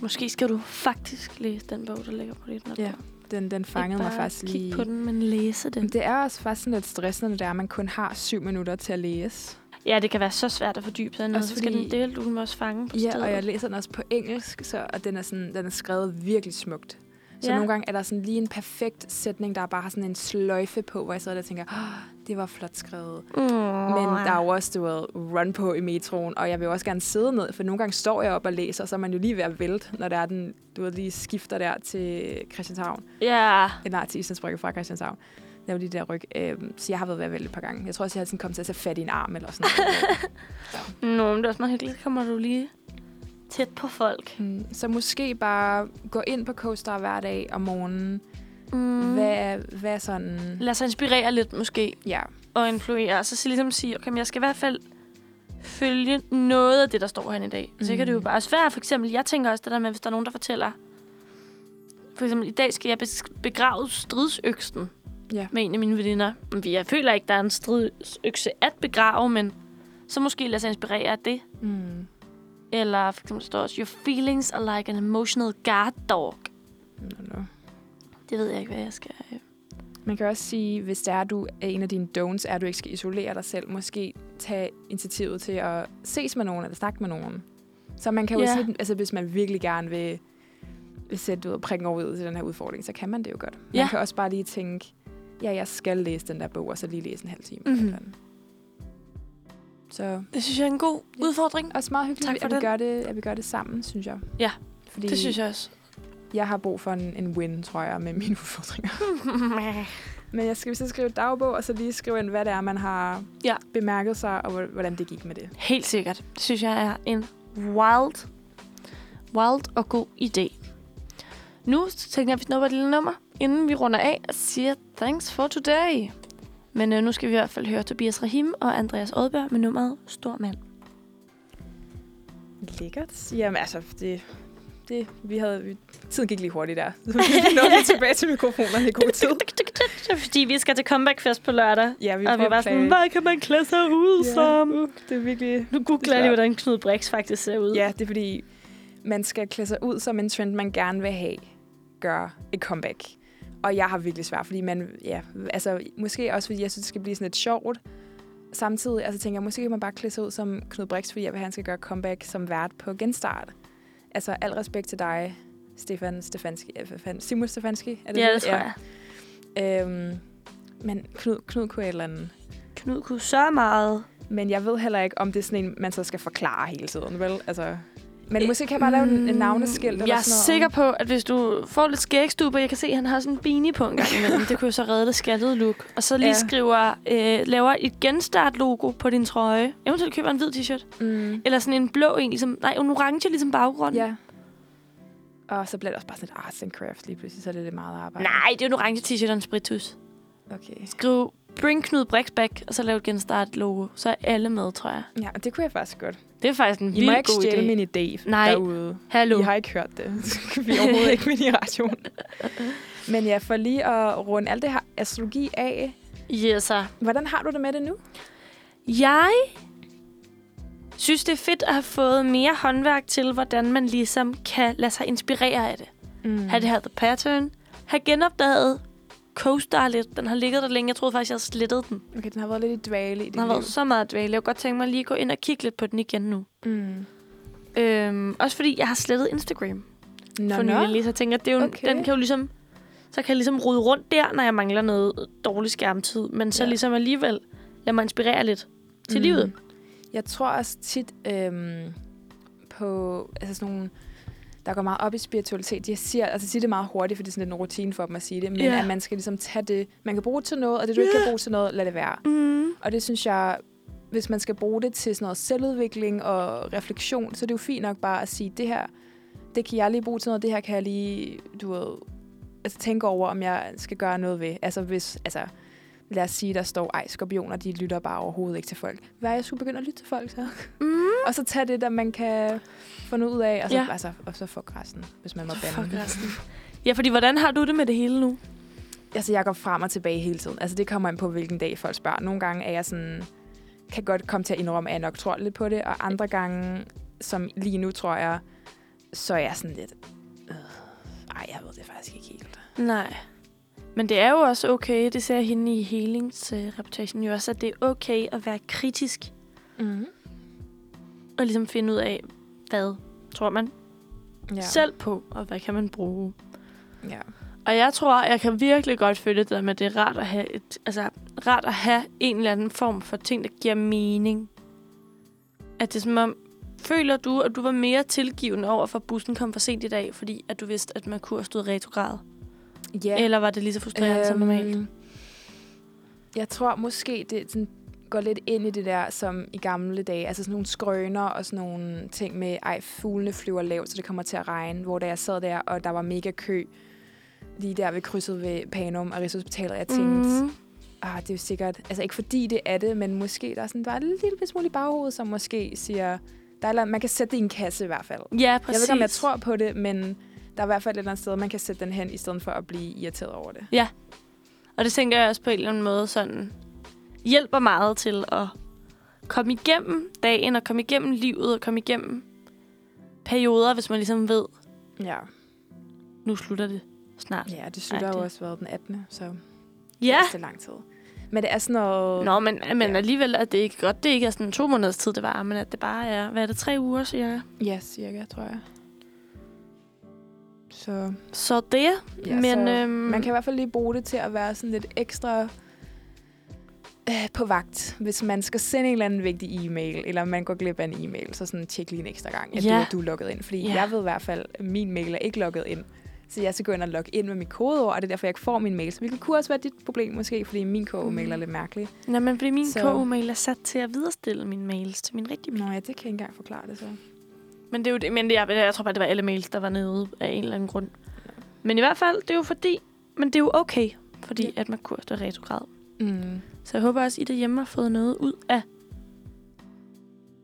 Måske skal du faktisk læse den bog, der ligger på dit notbog. Ja, Den, den fangede Ikke mig bare faktisk kigge lige... på den, men læse den. Men det er også faktisk sådan lidt stressende, det er, at man kun har syv minutter til at læse. Ja, det kan være så svært at fordybe sig i noget. Så skal den del, du må også fange på Ja, stedet. og jeg læser den også på engelsk, så, og den er, sådan, den er skrevet virkelig smukt. Så Ja. nogle gange er der sådan lige en perfekt sætning, der bare har sådan en sløjfe på, hvor jeg sidder der og tænker, oh, det var flot skrevet. Mm. Men der er jo også, du ved, run på i metroen, og jeg vil også gerne sidde ned, for nogle gange står jeg op og læser, og så er man jo lige ved at vælte, når der er den, du ved, lige skifter der til Christianshavn. Ja, Eller nej, til Islandsbrygge fra Christianshavn. Var lige der ryg. Øhm, så jeg har været ved at vælte et par gange. Jeg tror også, jeg har sådan kommet til at tage fat i en arm eller sådan noget. Nå, men det er også meget hyggeligt. Kommer du lige tæt på folk. Mm, Så måske bare gå ind på CoStar hver dag om morgenen. Mm. Mm. Hvad, hvad sådan... Lad sig inspirere lidt måske, Ja, og influere. Og så ligesom sige, okay, men jeg skal i hvert fald følge noget af det, der står her i dag. Så kan det jo Mm. bare svært. For eksempel, jeg tænker også det der med, hvis der er nogen, der fortæller, for eksempel, i dag skal jeg begrave stridsøksen Ja. med en af mine veninder. Men Jeg føler ikke, der er en stridsøkse at begrave, men så måske lade sig inspirere af det. mm. Eller for eksempel står også, your feelings are like an emotional guard dog. no, no. Det ved jeg ikke, hvad jeg skal... øh. Man kan også sige, hvis det er, du er en af dine don'ts, er, at du ikke skal isolere dig selv. Måske tage initiativet til at ses med nogen, eller snakke med nogen. Så man kan jo Ja. sige, altså hvis man virkelig gerne vil, sætte ud og prikken over ud til den her udfordring, så kan man det jo godt. Man Ja. kan også bare lige tænke, ja, jeg skal læse den der bog, og så lige læse en halv time. Mhm. eller andet. Så Det synes jeg er en god Ja. udfordring. også meget hyggeligt, Tak for at, vi den. gør det, at vi gør det sammen, synes jeg. Ja, Fordi Det synes jeg også. jeg har brug for en, en win, tror jeg, med mine udfordringer. Men jeg skal så skrive et dagbog, og så lige skrive ind, hvad det er, man har Ja. bemærket sig, og hvor- hvordan det gik med det. Helt sikkert. Det synes jeg er en wild, wild og god idé. Nu tænker jeg, at vi snupper et lille nummer, inden vi runder af og siger thanks for today. Men øh, nu skal vi i hvert fald høre Tobias Rahim og Andreas Odberg med nummeret Stor Mand. Lækkert. Jamen altså, det, det, vi havde, vi, tiden gik lige hurtigt der. Så vi nåede tilbage til mikrofonerne i god tid. Fordi, vi skal til comeback-fest på lørdag. Ja, vi og vi var sådan, hvad kan man klæde sig ud Ja, som? uh, det er virkelig... Nu googler jeg lige, hvordan Knud Brix faktisk ser ud. Ja, det er fordi, man skal klæde sig ud som en trend, man gerne vil have, gør et comeback. Og jeg har virkelig svært, fordi man, ja, altså, måske også, fordi jeg synes, det skal blive sådan lidt sjovt. Samtidig, altså tænker jeg, måske kan man bare klæde sig ud som Knud Brix, fordi jeg vil, have, han skal gøre comeback som vært på Genstart. Altså, al respekt til dig, Stefan Stefanski. øh? Simon Stefanski? Er ja, det tror jeg. jeg. Øhm, men Knud, Knud kunne et eller andet. Knud kunne så meget. Men jeg ved heller ikke, om det er sådan en, man så skal forklare hele tiden, vel? Altså, men måske kan jeg bare lave en, navneskilt eller Jeg er sådan noget. sikker på, at hvis du får lidt skægstube, jeg kan se, at han har sådan en beanie på en gang imellem. det kunne jo så redde det skattede look. Og så lige Ja. skriver, øh, laver et genstart-logo på din trøje. Eventuelt køber en hvid t-shirt. Mm, Eller sådan en blå en, ligesom, nej, en orange ligesom baggrund. ja. Og så bliver det også bare sådan lidt arts and crafts lige pludselig, så er det lidt meget arbejde. Nej, det er en orange t-shirt og en spritus. Okay. Skriv Bring Knud Brix back, og så lav et genstart-logo. Så er alle med, tror jeg. Ja, det kunne jeg faktisk godt. Det er faktisk en I må vildt ikke god idé. min idé Nej. derude. Hallo. I har ikke hørt det. Vi er overhovedet ikke med i radioen. Men ja, for lige at runde alt det her astrologi af, Yes, sir. hvordan har du det med det nu? Jeg synes, det er fedt at have fået mere håndværk til, hvordan man ligesom kan lade sig inspirere af det. Mm. Have det her The Pattern. Have genopdaget CoStar lidt. Den har ligget der længe. Jeg troede faktisk, jeg slettet den. Okay, den har været lidt i dvale i Den har liv. været så meget dvale. Jeg kunne godt tænke mig lige at gå ind og kigge lidt på den igen nu. Mm. Øhm, også fordi jeg har slettet Instagram Nå, for nylig. Så jeg tænker, at det er jo, Okay. den kan jo ligesom... Så kan jeg ligesom rode rundt der, når jeg mangler noget dårlig skærmtid. Men så Ja. ligesom alligevel lade mig inspirere lidt til Mm. livet. Jeg tror også tit øhm, på altså sådan nogle, der går meget op i spiritualitet, de siger, altså siger det meget hurtigt, for det er sådan lidt en rutine for dem at sige det, men Ja. at man skal ligesom tage det, man kan bruge det til noget, og det du ikke kan bruge til noget, lad det være. Mm. Og det synes jeg, hvis man skal bruge det til sådan noget selvudvikling og refleksion, så er det jo fint nok bare at sige, det her, det kan jeg lige bruge til noget, det her kan jeg lige, du ved, altså, tænke over, om jeg skal gøre noget ved. Altså hvis, altså, lad os sige, der står, ej, skorpioner, de lytter bare overhovedet ikke til folk. Hvad er jeg skulle begynde at lytte til folk så? Mm. og så tage det, der man kan få noget ud af, og så, Ja. altså, og så få resten, hvis man må Fuck bande. resten. Ja, fordi hvordan har du det med det hele nu? Altså, jeg går frem og tilbage hele tiden. Altså, det kommer an på, hvilken dag folk spørger. Nogle gange er jeg sådan, kan godt komme til at indrømme, at jeg nok tror lidt på det, og andre gange, som lige nu, tror jeg, så er jeg sådan lidt, øh, ej, jeg ved det faktisk ikke helt. Nej. Men det er jo også okay, det ser hende i healingsreportagen jo også, at det er okay at være kritisk Mm. og ligesom finde ud af, hvad tror man Ja. selv på, og hvad kan man bruge. Ja. Og jeg tror, jeg kan virkelig godt følge det der med, at det er rart at have, et, altså, rart at have en eller anden form for ting, der giver mening. At det er som om, føler du, at du var mere tilgivende over, for at bussen kom for sent i dag, fordi at du vidste, at Merkur stod retrograd? Ja. Eller var det lige så frustrerende øhm, som normalt? Øhm, Jeg tror måske, det sådan, går lidt ind i det der, som i gamle dage. Altså sådan nogle skrøner og sådan nogle ting med, ej, fuglene flyver lavt, så det kommer til at regne. Hvor da jeg sad der, og der var mega kø, lige der ved krydset ved Panum og Rigshospitalet, jeg tænkte, mm. Ah, det er jo sikkert, altså ikke fordi det er det, men måske der er sådan, der er et lille smule i baghovedet, som måske siger, der er, man kan sætte det i en kasse i hvert fald. Ja, Jeg præcis. ved ikke, om jeg tror på det, men der er i hvert fald et eller andet sted, man kan sætte den hen, i stedet for at blive irriteret over det. Og det tænker jeg også på en eller anden måde sådan hjælper meget til at komme igennem dagen og komme igennem livet og komme igennem perioder, hvis man ligesom ved, Ja. nu slutter det snart. Ja, det slutter Ej, jo også været den 18. Så Ja. det er lang tid. Men det er sådan noget... Nå, men, men Ja. alligevel er det ikke godt. Det ikke er sådan to måneders tid, det var, men at det bare er, hvad er det, tre uger, siger jeg. Ja, cirka, tror jeg. Så, Så det, ja, men så øhm, man kan i hvert fald lige bruge det til at være sådan lidt ekstra øh, på vagt. Hvis man skal sende en eller anden vigtig e-mail, eller man går glip af en e-mail, så sådan tjek lige en ekstra gang, at Ja. du, du er logget ind. Fordi Ja. jeg ved i hvert fald, at min mail er ikke logget ind. Så jeg skal gå ind og logge ind med mit kodeord, og det er derfor, jeg ikke får min mail. Så det kunne også være dit problem måske, fordi min KO-mail er lidt mærkelig. Nå, men fordi min Så- KU-mail er sat til at videresstille mine mails til min rigtige mail. Nå ja, det kan jeg ikke engang forklare det så. Men det er jo det, men det, jeg, jeg tror bare, det var alle mails, der var nede af en eller anden grund. Men i hvert fald, det er jo fordi, men det er jo okay, fordi Ja. at man kurser er retrograd. Mm. Så jeg håber også, I derhjemme har fået noget ud af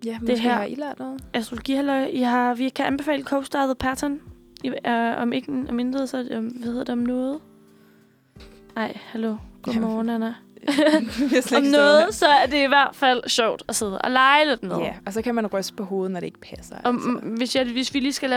Ja, måske her- har I lært noget. astrologi. Halløj. I har, vi kan anbefale Co-Star The Pattern. I, uh, om ikke om intet, så um, hvad hedder det om noget? Nej, hallo. Godmorgen, Anna. Om noget, så er det i hvert fald sjovt at sidde og lege lidt med. Ja, og så kan man ryste på hovedet, når det ikke passer. Og altså. hvis, jeg, hvis vi lige skal